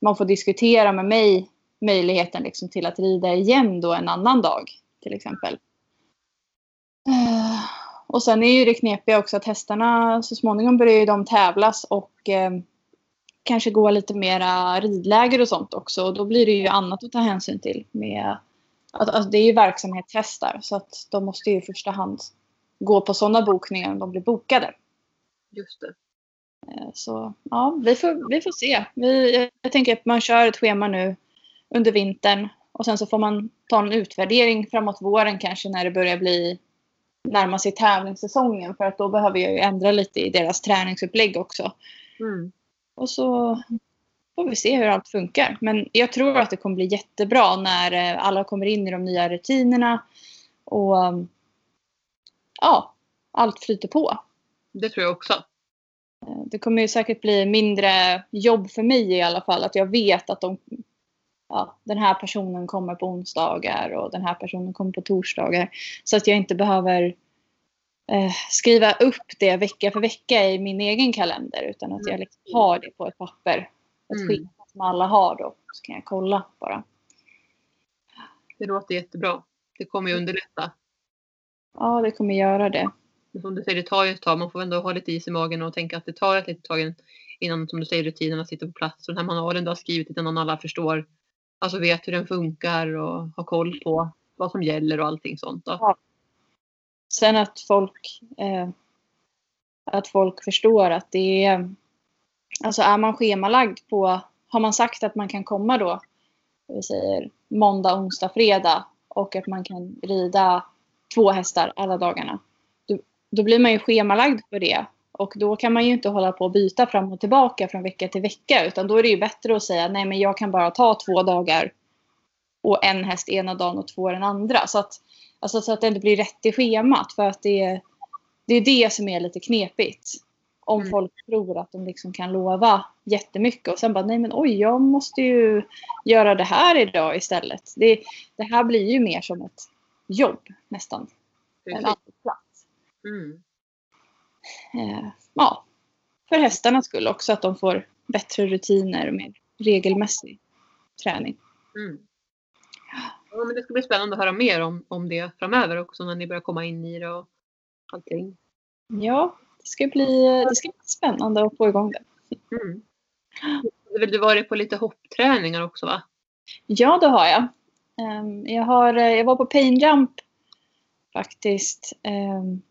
man får diskutera med mig möjligheten liksom till att rida igen då en annan dag till exempel. Eh, och sen är ju det knepiga också att hästarna så småningom börjar ju de tävlas och eh, kanske gå lite mera ridläger och sånt också. Och då blir det ju annat att ta hänsyn till. Med, att, alltså det är ju verksamhetshästar så att de måste ju i första hand gå på sådana bokningar om de blir bokade. Just det. Eh, Så ja, vi får, vi får se. Vi, jag tänker att man kör ett schema nu under vintern och sen så får man ta en utvärdering framåt våren kanske när det börjar bli närma sig tävlingssäsongen för att då behöver jag ju ändra lite i deras träningsupplägg också. Mm. Och så får vi se hur allt funkar. Men jag tror att det kommer bli jättebra när eh, alla kommer in i de nya rutinerna och um, ja, allt flyter på. Det tror jag också. Eh, Det kommer ju säkert bli mindre jobb för mig i alla fall. Att jag vet att de, ja, den här personen kommer på onsdagar och den här personen kommer på torsdagar. Så att jag inte behöver eh, skriva upp det vecka för vecka i min egen kalender. Utan att jag liksom har det på ett papper. Ett Mm. schema som alla har då. Så kan jag kolla bara. Det låter jättebra. Det kommer ju underlätta. Ja, det kommer göra det. Som du säger, det tar ju ett tag. Man får ändå ha lite is i magen och tänka att det tar ett litet tag innan, som du säger, rutinerna sitter på plats. Och den här manualen du har skrivit innan alla förstår, alltså vet hur den funkar och har koll på vad som gäller och allting sånt. Då. Ja. Sen att folk, eh, att folk förstår att det är... Alltså är man schemalagd på... Har man sagt att man kan komma då, vi säger måndag, onsdag, fredag och att man kan rida två hästar alla dagarna. Då, då blir man ju schemalagd för det. Och då kan man ju inte hålla på och byta fram och tillbaka från vecka till vecka. Utan då är det ju bättre att säga nej men jag kan bara ta två dagar och en häst ena dagen och två den andra. Så att, alltså, så att det inte blir rätt i schemat. För att det, är- det är det som är lite knepigt. Om Mm. folk tror att de liksom kan lova jättemycket och sen bara nej men oj jag måste ju göra det här idag istället. Det, det här blir ju mer som ett jobb nästan. En arbetsplats. Mm. Eh, ja, för hästarnas skull också att de får bättre rutiner och mer regelmässig träning. Mm. Ja, men det ska bli spännande att höra mer om, om det framöver också när ni börjar komma in i det och allting. Ja, det ska bli, det ska bli spännande att få igång det. Mm. Du varit på lite hoppträningar också va? Ja, det har jag. Ehm, Jag, har, eh, jag var på Pain Jump faktiskt. Ehm,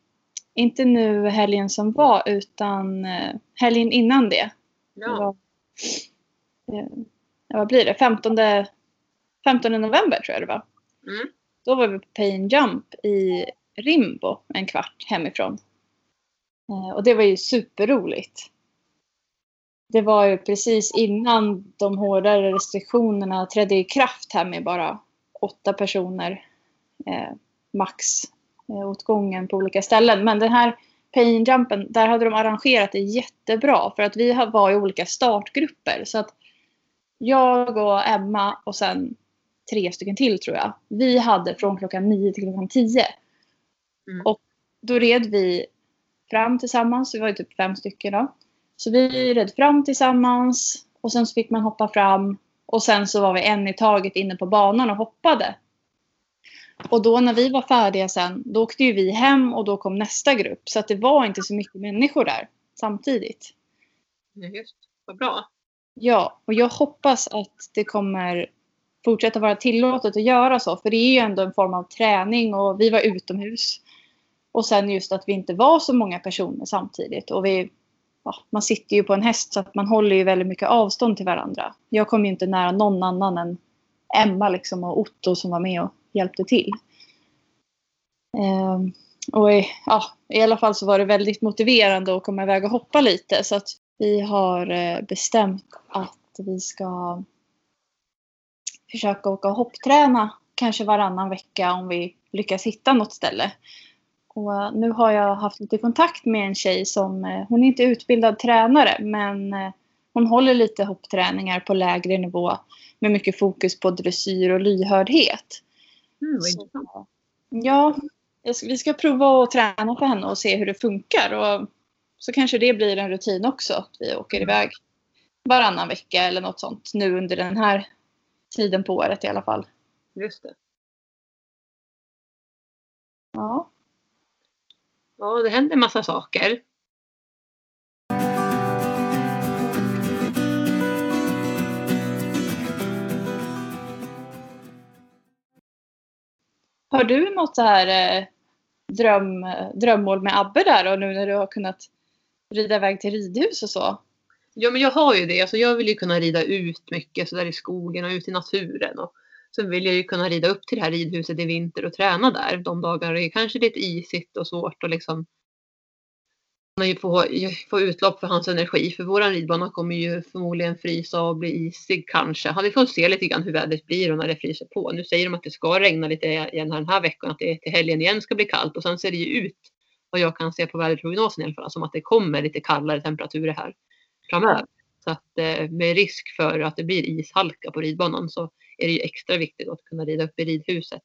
Inte nu helgen som var utan eh, helgen innan det. Det Ja. var, eh, vad blir det? 15, 15 november tror jag det var. Mm. Då var vi på Pain Jump i Rimbo en kvart hemifrån. Eh, Och det var ju superroligt. Det var ju precis innan de hårdare restriktionerna trädde i kraft här med bara åtta personer eh, max eh, åt gången på olika ställen. Men den här Pain Jumpen, där hade de arrangerat det jättebra för att vi var i olika startgrupper. Så att jag och Emma och sen tre stycken till tror jag. Vi hade från klockan nio till klockan tio. Mm. Och då red vi fram tillsammans. Vi var ju typ fem stycken då. Så vi red fram tillsammans och sen så fick man hoppa fram. Och sen så var vi en i taget inne på banan och hoppade. Och då när vi var färdiga sen, då åkte ju vi hem och då kom nästa grupp. Så att det var inte så mycket människor där samtidigt. Ja, just. Vad bra. Ja, och jag hoppas att det kommer fortsätta vara tillåtet att göra så. För det är ju ändå en form av träning och vi var utomhus. Och sen just att vi inte var så många personer samtidigt. Och vi, ja, man sitter ju på en häst så att man håller ju väldigt mycket avstånd till varandra. Jag kom ju inte nära någon annan än Emma liksom och Otto som var med och hjälpte till. Ehm, och i, ja, i alla fall så var det väldigt motiverande att komma iväg och hoppa lite. Så att vi har eh, bestämt att vi ska försöka åka och hoppträna kanske varannan vecka om vi lyckas hitta något ställe. Och eh, nu har jag haft lite kontakt med en tjej som, eh, hon är inte utbildad tränare men eh, hon håller lite hoppträningar på lägre nivå med mycket fokus på dressyr och lyhördhet. Mm, Så, ja, ska- vi ska prova att träna för henne och se hur det funkar. Och så kanske det blir en rutin också. Att vi åker iväg varannan vecka eller något sånt. Nu under den här tiden på året i alla fall. Just det. Ja. Ja, det händer massa saker. Har du något så här eh, dröm, drömmål med Abbe där och nu när du har kunnat rida iväg till ridhus och så? Ja, men jag har ju det. Alltså, jag vill ju kunna rida ut mycket så där i skogen och ut i naturen. Och sen vill jag ju kunna rida upp till det här ridhuset i vinter och träna där de dagar det är kanske lite isigt och svårt och liksom kunna ju få, få utlopp för hans energi. För våran ridbana kommer ju förmodligen frysa och bli isig kanske. Ja, vi får se lite grann hur vädret blir och när det fryser på. Nu säger de att det ska regna lite igen här den här veckan, att det till helgen igen ska bli kallt och sen ser det ju ut vad jag kan se på väderprognosen i alla fall som att det kommer lite kallare temperaturer här framöver. Så att eh, med risk för att det blir ishalka på ridbanan så är det ju extra viktigt att kunna rida upp i ridhuset.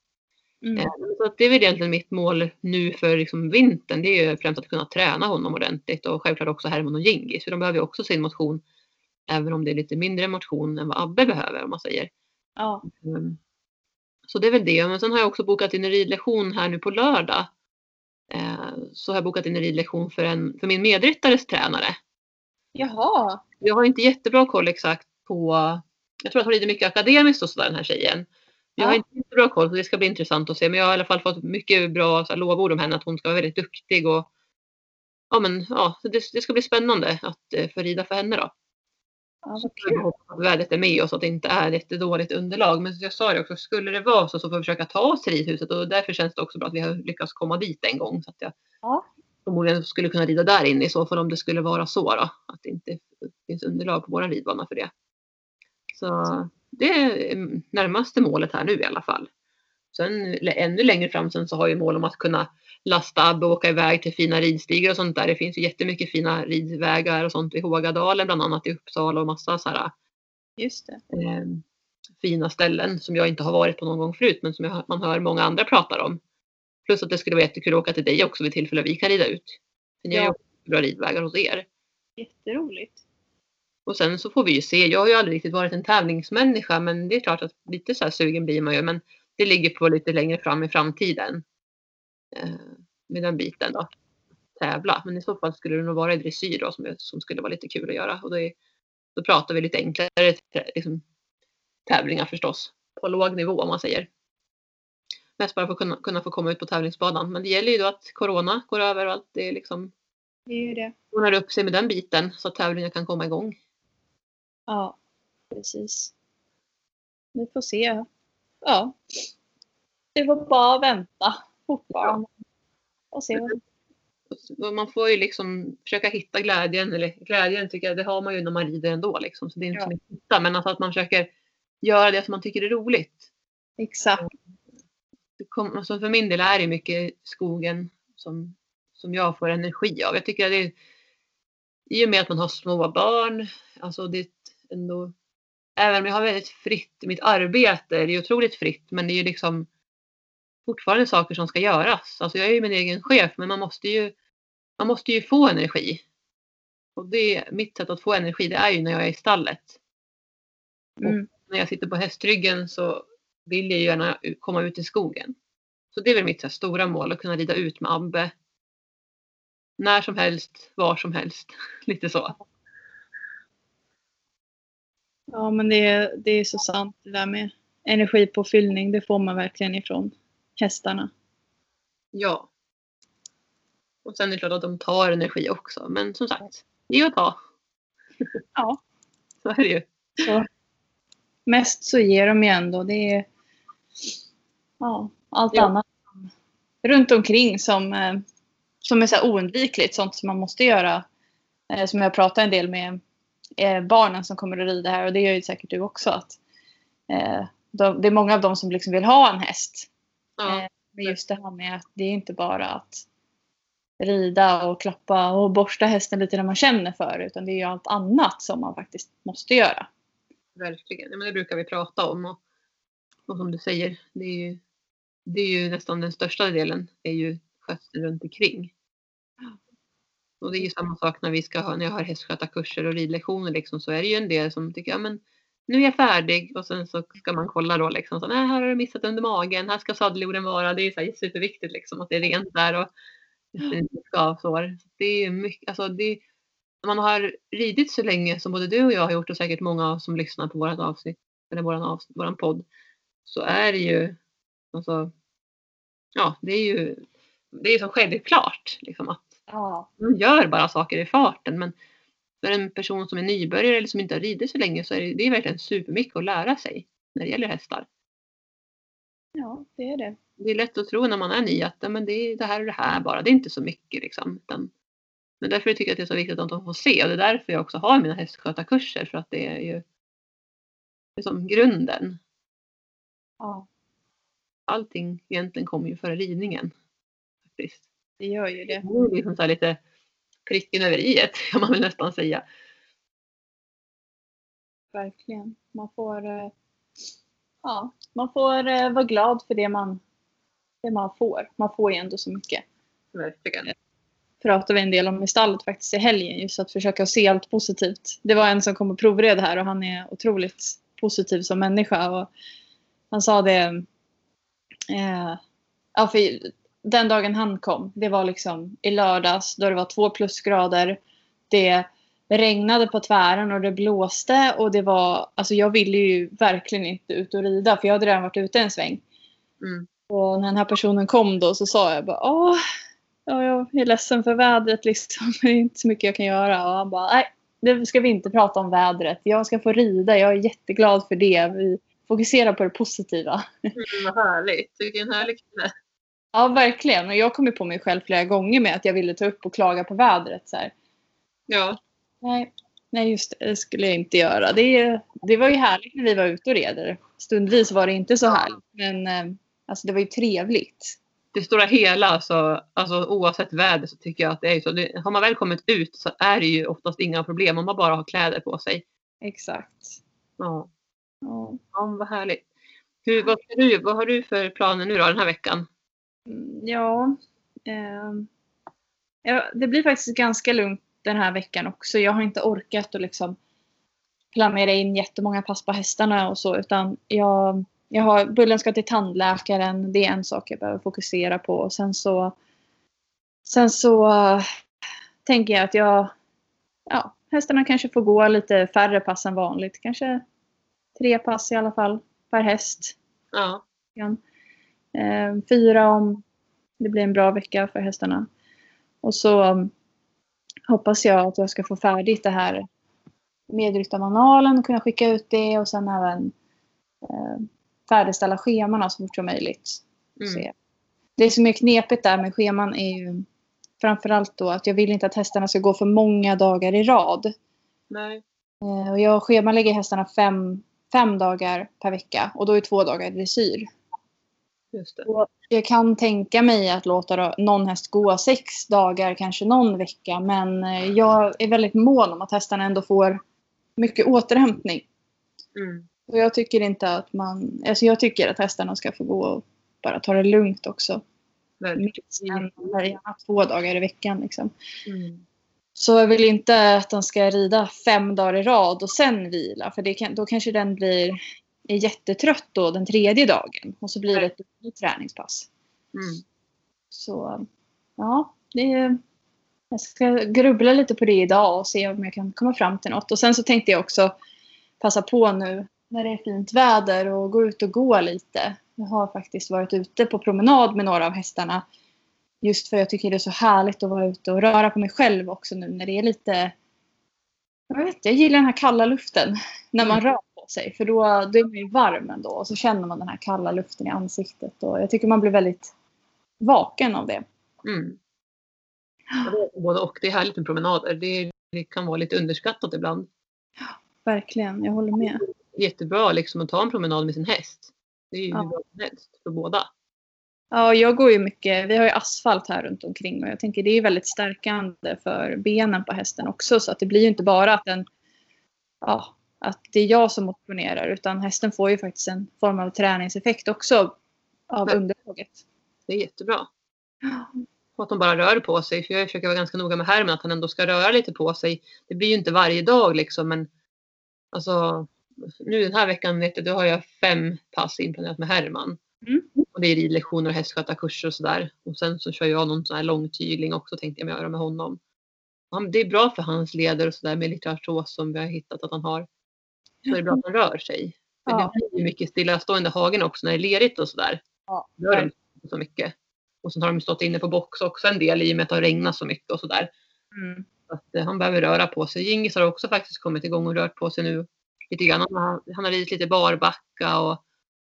Mm. Eh, Så att det är väl egentligen mitt mål nu för liksom vintern. Det är ju främst att kunna träna honom ordentligt och självklart också Herman och Gingis. För de behöver ju också sin motion. Även om det är lite mindre motion än vad Abbe behöver om man säger. Ja. Mm. Så det är väl det. Men sen har jag också bokat in en ridlektion här nu på lördag. Eh, Så har jag bokat in en ridlektion för, en, för min medryttares tränare. Jaha. Jag har inte jättebra koll exakt på, jag tror att hon rider mycket akademiskt och sådär den här tjejen. Jag har inte jättebra koll så det ska bli intressant att se. Men jag har i alla fall fått mycket bra så här, lovord om henne att hon ska vara väldigt duktig och ja men ja, så det, det ska bli spännande att eh, få rida för henne då. Ja, vad Jag hoppas att vädret är med oss och att det inte är ett dåligt underlag. Men jag sa det också, skulle det vara så så får vi försöka ta oss till ridhuset och därför känns det också bra att vi har lyckats komma dit en gång. Så att jag Ja. Förmodligen skulle kunna rida där inne i så fall om det skulle vara så då. Att det inte finns underlag på vår ridbana för det. Så det är mm, närmaste målet här nu i alla fall. Sen ännu längre fram sen så har jag mål om att kunna lasta Abbe och åka iväg till fina ridstigar och sånt där. Det finns ju jättemycket fina ridvägar och sånt i Hågadalen bland annat i Uppsala och massa så här Just det. eh, fina ställen som jag inte har varit på någon gång förut men som jag, man hör många andra prata om. Plus att det skulle vara jättekul att åka till dig också vid tillfälle vi kan rida ut. För ni har ju bra ridvägar hos er. Jätteroligt. Och sen så får vi ju se. Jag har ju aldrig riktigt varit en tävlingsmänniska men det är klart att lite så här sugen blir man ju. Men det ligger på lite längre fram i framtiden. Eh, med den biten då. Tävla. Men i så fall skulle det nog vara i dressyr då som, som skulle vara lite kul att göra. Och då, är, då pratar vi lite enklare liksom, tävlingar förstås. På låg nivå om man säger. Mest bara för att kunna, kunna få komma ut på tävlingsbanan. Men det gäller ju då att corona går över och allt det liksom Det är ju det. ordnar upp sig med den biten så att tävlingar kan komma igång. Ja, precis. Vi får se. Ja. Det var bara att vänta fortfarande. Och se vad Man får ju liksom försöka hitta glädjen, eller glädjen tycker jag, det har man ju när man rider ändå liksom. Så det är inte Ja. så mycket att hitta, men alltså att man försöker göra det som man tycker är roligt. Exakt. Det kom, alltså för min del är det mycket skogen som, som jag får energi av. Jag tycker att det är, i och med att man har små barn, alltså det är ändå, även om jag har väldigt fritt, mitt arbete är ju otroligt fritt, men det är ju liksom fortfarande saker som ska göras. Alltså jag är ju min egen chef, men man måste ju, man måste ju få energi. Och det, mitt sätt att få energi, det är ju när jag är i stallet. Mm. När jag sitter på hästryggen så vill jag gärna komma ut i skogen. Så det är väl mitt här, stora mål, att kunna rida ut med Abbe. När som helst, var som helst. Lite så. Ja, men det är, det är så sant det där med energipåfyllning. Det får man verkligen ifrån hästarna. Ja. Och sen är det klart att de tar energi också. Men som sagt, ge och ta. Ja. Så är det ju. Så mest så ger de ju ändå. Det är ja, allt Ja. annat runt omkring som, eh, som är så oundvikligt. Sånt som man måste göra. Eh, som jag pratar en del med eh, barnen som kommer att rida här och det gör ju säkert du också. Att, de, det är många av dem som liksom vill ha en häst. Ja. Men just det här med att det är inte bara att rida och klappa och borsta hästen lite när man känner för det, utan det är ju allt annat som man faktiskt måste göra. Verkligen. Men det brukar vi prata om. Och, och som du säger, det är, ju, det är ju nästan den största delen är ju skötseln runt omkring. Och det är ju samma sak när vi ska ha, när jag har hästskötarkurser och ridlektioner liksom, så är det ju en del som tycker, ja men nu är jag färdig och sen så ska man kolla då liksom, så, nej här har du missat under magen, här ska sadeljorden vara, det är så här superviktigt liksom att det är rent där och inte skavsår. Så Det är mycket, alltså det, man har ridit så länge som både du och jag har gjort och säkert många som lyssnar på vårat avsnitt eller våran, av, våran podd så är det ju alltså, ja det är ju det är så självklart liksom att Ja. man gör bara saker i farten men för en person som är nybörjare eller som inte har ridit så länge så är det, det är verkligen supermycket att lära sig när det gäller hästar. ja, det är det. Det är lätt att tro när man är ny att men det är det här och det här bara, det är inte så mycket liksom. Utan, men därför tycker jag att det är så viktigt att de får se och det är därför jag också har mina hästskötarkurser för att det är ju liksom grunden. Ja, Allting egentligen kommer ju före ridningen. Faktiskt. det gör ju det. Det är liksom så här lite pricken över i kan man väl nästan säga. Verkligen. Man får, eh, ja, man får eh, vara glad för det man, det man får. Man får ju ändå så mycket. Verkligen. Pratade vi en del om i stallet faktiskt i helgen. Just att försöka se allt positivt. Det var en som kom och provreda här och han är otroligt positiv som människa. Och han sa det. Eh, ja, för den dagen han kom. Det var liksom i lördags då det var två plusgrader. Det regnade på tvären och det blåste. Och det var, alltså jag ville ju verkligen inte ut och rida för jag hade redan varit ute en sväng. Mm. Och när den här personen kom då så sa jag bara åh, ja, jag är ledsen för vädret liksom. Det är inte så mycket jag kan göra. Och han bara, nej, det ska vi inte prata om vädret. Jag ska få rida. Jag är jätteglad för det. Vi fokuserar på det positiva. Mm, vad härligt. Vilken härlig kille. Ja, verkligen. Och jag kom ju på mig själv flera gånger med att jag ville ta upp och klaga på vädret. Så här. Ja, Nej, nej, just det. Det skulle jag inte göra. Det, det var ju härligt när vi var ute och red. Stundvis var det inte så härligt. Men eh, alltså, det var ju trevligt. Det stora hela, alltså, alltså oavsett väder så tycker jag att det är så. Det, har man väl kommit ut så är det ju oftast inga problem om man bara har kläder på sig. Exakt. Ja. Ja. Ja, vad härligt. Hur, vad, du, vad har du för planer nu då den här veckan? Mm, Ja, ehm, ja, det blir faktiskt ganska lugnt den här veckan också. Jag har inte orkat att liksom planera in jättemånga pass på hästarna och så utan jag, jag har, Bullen ska till tandläkaren. Det är en sak jag behöver fokusera på. Och sen så, sen så eh, tänker jag att jag, ja, hästarna kanske får gå lite färre pass än vanligt. Kanske tre pass i alla fall per häst Ja. Eh, fyra om det blir en bra vecka för hästarna. Och så um, hoppas jag att jag ska få färdigt det här medryttarmanualen och kunna skicka ut det och sen även eh, färdigställa scheman så fort som möjligt. Mm. Se. Det som är knepigt där med scheman är ju framförallt då att jag vill inte att hästarna ska gå för många dagar i rad. Nej. Eh, och jag schemalägger hästarna fem, fem dagar per vecka och då är två dagar dressyr. Just det. Jag kan tänka mig att låta någon häst gå sex dagar, kanske någon vecka. Men eh, jag är väldigt mån om att hästarna ändå får mycket återhämtning. Mm. Och jag tycker inte att man... Alltså jag tycker att hästarna ska få gå och bara ta det lugnt också. Minst gärna två dagar i veckan. Liksom. Mm. Så jag vill inte att de ska rida fem dagar i rad och sen vila. För kan, då kanske den blir är jättetrött då den tredje dagen. Och så blir det ett nytt träningspass. Mm. Så ja, det är, jag ska grubbla lite på det idag och se om jag kan komma fram till något. Och sen så tänkte jag också passa på nu när det är fint väder och gå ut och gå lite. Jag har faktiskt varit ute på promenad med några av hästarna. Just för jag tycker det är så härligt att vara ute och röra på mig själv också nu när det är lite... Jag vet inte, jag gillar den här kalla luften när man rör på sig. För då, då är man ju varm ändå och så känner man den här kalla luften i ansiktet. Och jag tycker man blir väldigt vaken av det. Mm. Både och. Det är härligt med promenader. Det, det kan vara lite underskattat ibland. Verkligen, jag håller med. Jättebra liksom att ta en promenad med sin häst. Det är ju Ja. hur bra som helst för båda. Ja, jag går ju mycket. Vi har ju asfalt här runt omkring och jag tänker det är väldigt stärkande för benen på hästen också. Så att det blir ju inte bara att den, ja, att det är jag som motionerar utan hästen får ju faktiskt en form av träningseffekt också av Ja. underlaget. Det är jättebra. Och att de bara rör på sig. För jag försöker vara ganska noga med Herman att han ändå ska röra lite på sig. Det blir ju inte varje dag liksom men alltså nu den här veckan vet jag, då har jag fem pass inplanerat med Herman. Mm. Och det är ridlektioner och hästskötarkurser och sådär. Och sen så kör jag någon sån här långtygling också tänkte jag göra med honom. Han, det är bra för hans leder och sådär med lite artros som vi har hittat att han har. Så det är bra att han rör sig. För Ja. det blir mycket stillastående hagen också när det är lerigt och sådär. Ja, Gör de inte så mycket. Och sen har de stått inne på box också en del i och med att det har regnat så mycket och sådär. Mm. Så att eh, han behöver röra på sig. Gingis har också faktiskt kommit igång och rört på sig nu lite grann. Han har, han har ridit lite barbacka och,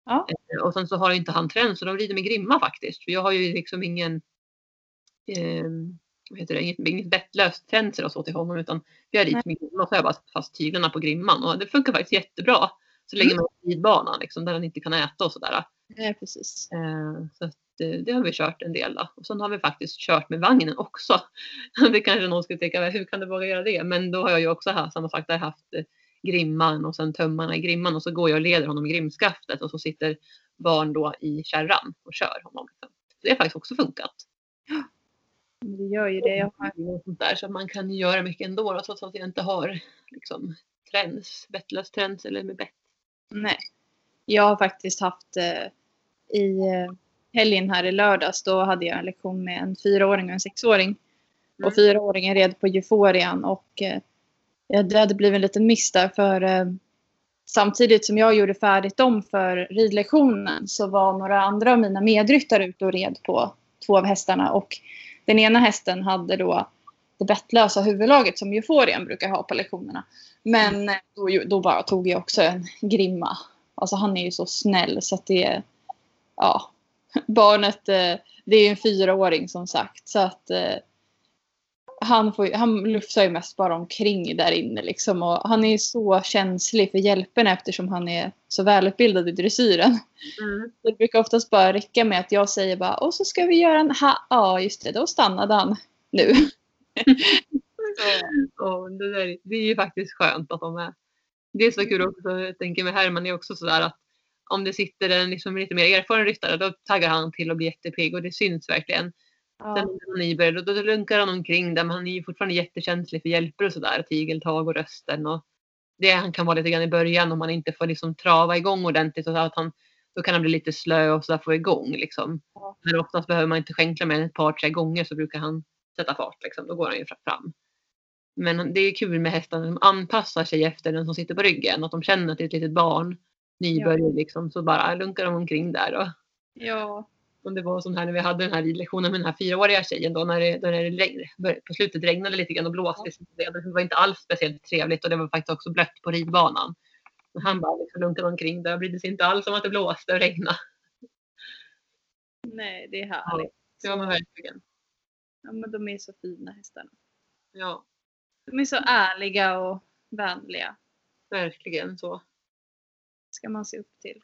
Ja. eh, och sen så har inte han träns så de rider med grimma faktiskt. För jag har ju liksom ingen eh, vad heter det, inget, inget bettlöst träns eller så till honom utan vi har ridit med grimma så har jag bara fast tyglarna på grimman och det funkar faktiskt jättebra. Så länge man har ridbanan liksom, där han inte kan äta och sådär. Ja, precis. Eh, Så att eh, det har vi kört en del då. Och sen har vi faktiskt kört med vagnen också. Det kanske någon skulle tänka, hur kan du våga göra det? Men då har jag ju också haft, samma sak, där haft eh, grimman och sen tömmarna i grimman och så går jag och leder honom i grimskaftet och så sitter barn då i kärran och kör honom. Liksom. Så det har faktiskt också funkat. Det gör ju det. Jag har, sånt där, så man kan göra mycket ändå då, trots att jag inte har liksom, träns, bettlös träns eller med bett. nej. Jag har faktiskt haft eh, i eh, helgen här i lördags. Då hade jag en lektion med en fyraåring och en sexåring. Mm. Och fyraåringen red på euforian och eh, Eh, det hade blivit en liten miss där för eh, samtidigt som jag gjorde färdigt dem för ridlektionen så var några andra av mina medryttare ute och red på två av hästarna och den ena hästen hade då det bettlösa huvudlaget som euforien brukar ha på lektionerna. Men eh, då, då bara tog jag också en grimma. Alltså han är ju så snäll så att det är, ja, barnet, eh, det är ju en fyraåring som sagt så att han, får, han lufsar ju mest bara omkring där inne liksom och han är så känslig för hjälperna eftersom han är så välutbildad i dressyren. Mm. Det brukar oftast bara räcka med att jag säger bara och så ska vi göra en ha, ja just det, då stannade han nu. Och det, där, det är ju faktiskt skönt att de är Det är så kul också, jag tänker med Herman är också sådär att om det sitter en liksom lite mer erfaren ryttare då taggar han till och blir jättepigg och det syns verkligen. Ja. Sen när han då, då lunkar han omkring där men han är ju fortfarande jättekänslig för hjälper och sådär, tigeltag och rösten och det han kan vara lite grann i början om man inte får liksom trava igång ordentligt och så att han då kan han bli lite slö och sådär få igång liksom. Ja. Men oftast behöver man inte skänkla mer än ett par tre gånger så brukar han sätta fart liksom. Då går han ju fram. Men det är kul med hästar som anpassar sig efter den som sitter på ryggen. Att de känner att det är ett litet barn. Nybörjare liksom. Så bara lunkar de omkring där. Och, Ja. Och det var som här när vi hade den här ridlektionen med den här fyraåriga tjejen då när det, när det regn, på slutet regnade lite grann och blåste. Ja. Det var inte alls speciellt trevligt och det var faktiskt också blött på ridbanan. Och han bara liksom lunkade omkring där och brydde sig inte alls om att det blåste och regnade. Nej, det är härligt. Det var man verkligen. Ja, men de är så fina hästarna. Ja, De är så ärliga och vänliga. verkligen så. Ska man se upp till.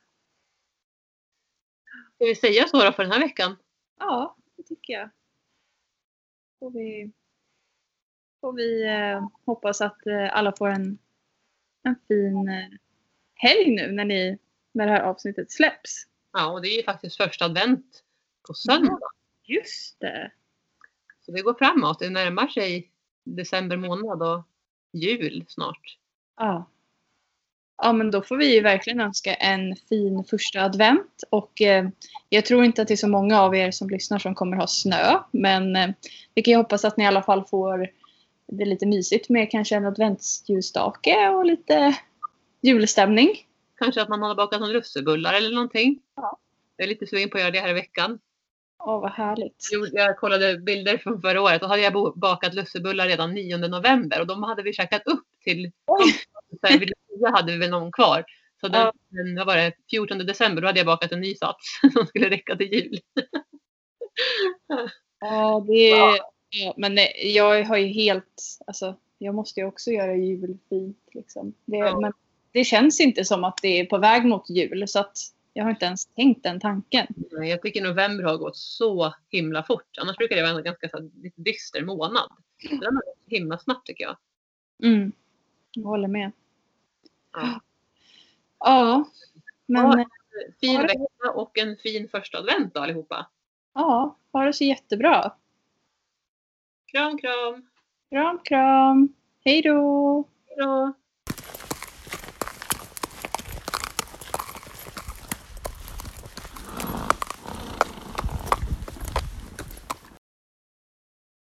Ska vi säga så då för den här veckan? Ja, det tycker jag. Får vi, får vi eh, hoppas att eh, alla får en, en fin eh, helg nu när, ni, när det här avsnittet släpps. Ja, och det är ju faktiskt första advent på söndag. Just det. Så det går framåt. Det närmar sig december månad och jul snart. Ja. Ja, men då får vi ju verkligen önska en fin första advent. Och eh, jag tror inte att det är så många av er som lyssnar som kommer ha snö. Men eh, vi kan ju hoppas att ni i alla fall får det lite mysigt med kanske en adventsljusstake och lite julstämning. Kanske att man har bakat någon lussebullar eller någonting. Ja. Jag är lite sugen på att göra det här i veckan. Åh, vad härligt. Jag kollade bilder från förra året. Då hade jag bakat lussebullar redan 9 november och de hade vi käkat upp till så vid hade vi väl någon kvar. Så den, den, vad var det, 14 december då hade jag bakat en ny sats som skulle räcka till jul. Ja, det är... Ja, men nej, jag har ju helt... Alltså, jag måste ju också göra julfint. Liksom. Det, Ja. Men det känns inte som att det är på väg mot jul. Så att jag har inte ens tänkt den tanken. Nej, Jag tycker november har gått så himla fort. Annars brukar det vara en ganska så lite dyster månad. Den har gått himla snabbt tycker jag. Mm. Jag håller med. Ja. Ja, men Ja. ja. Fin vecka och en fin första advent då allihopa. ja, ha det så jättebra. Kram kram! Kram, kram. Hej då! Hej då!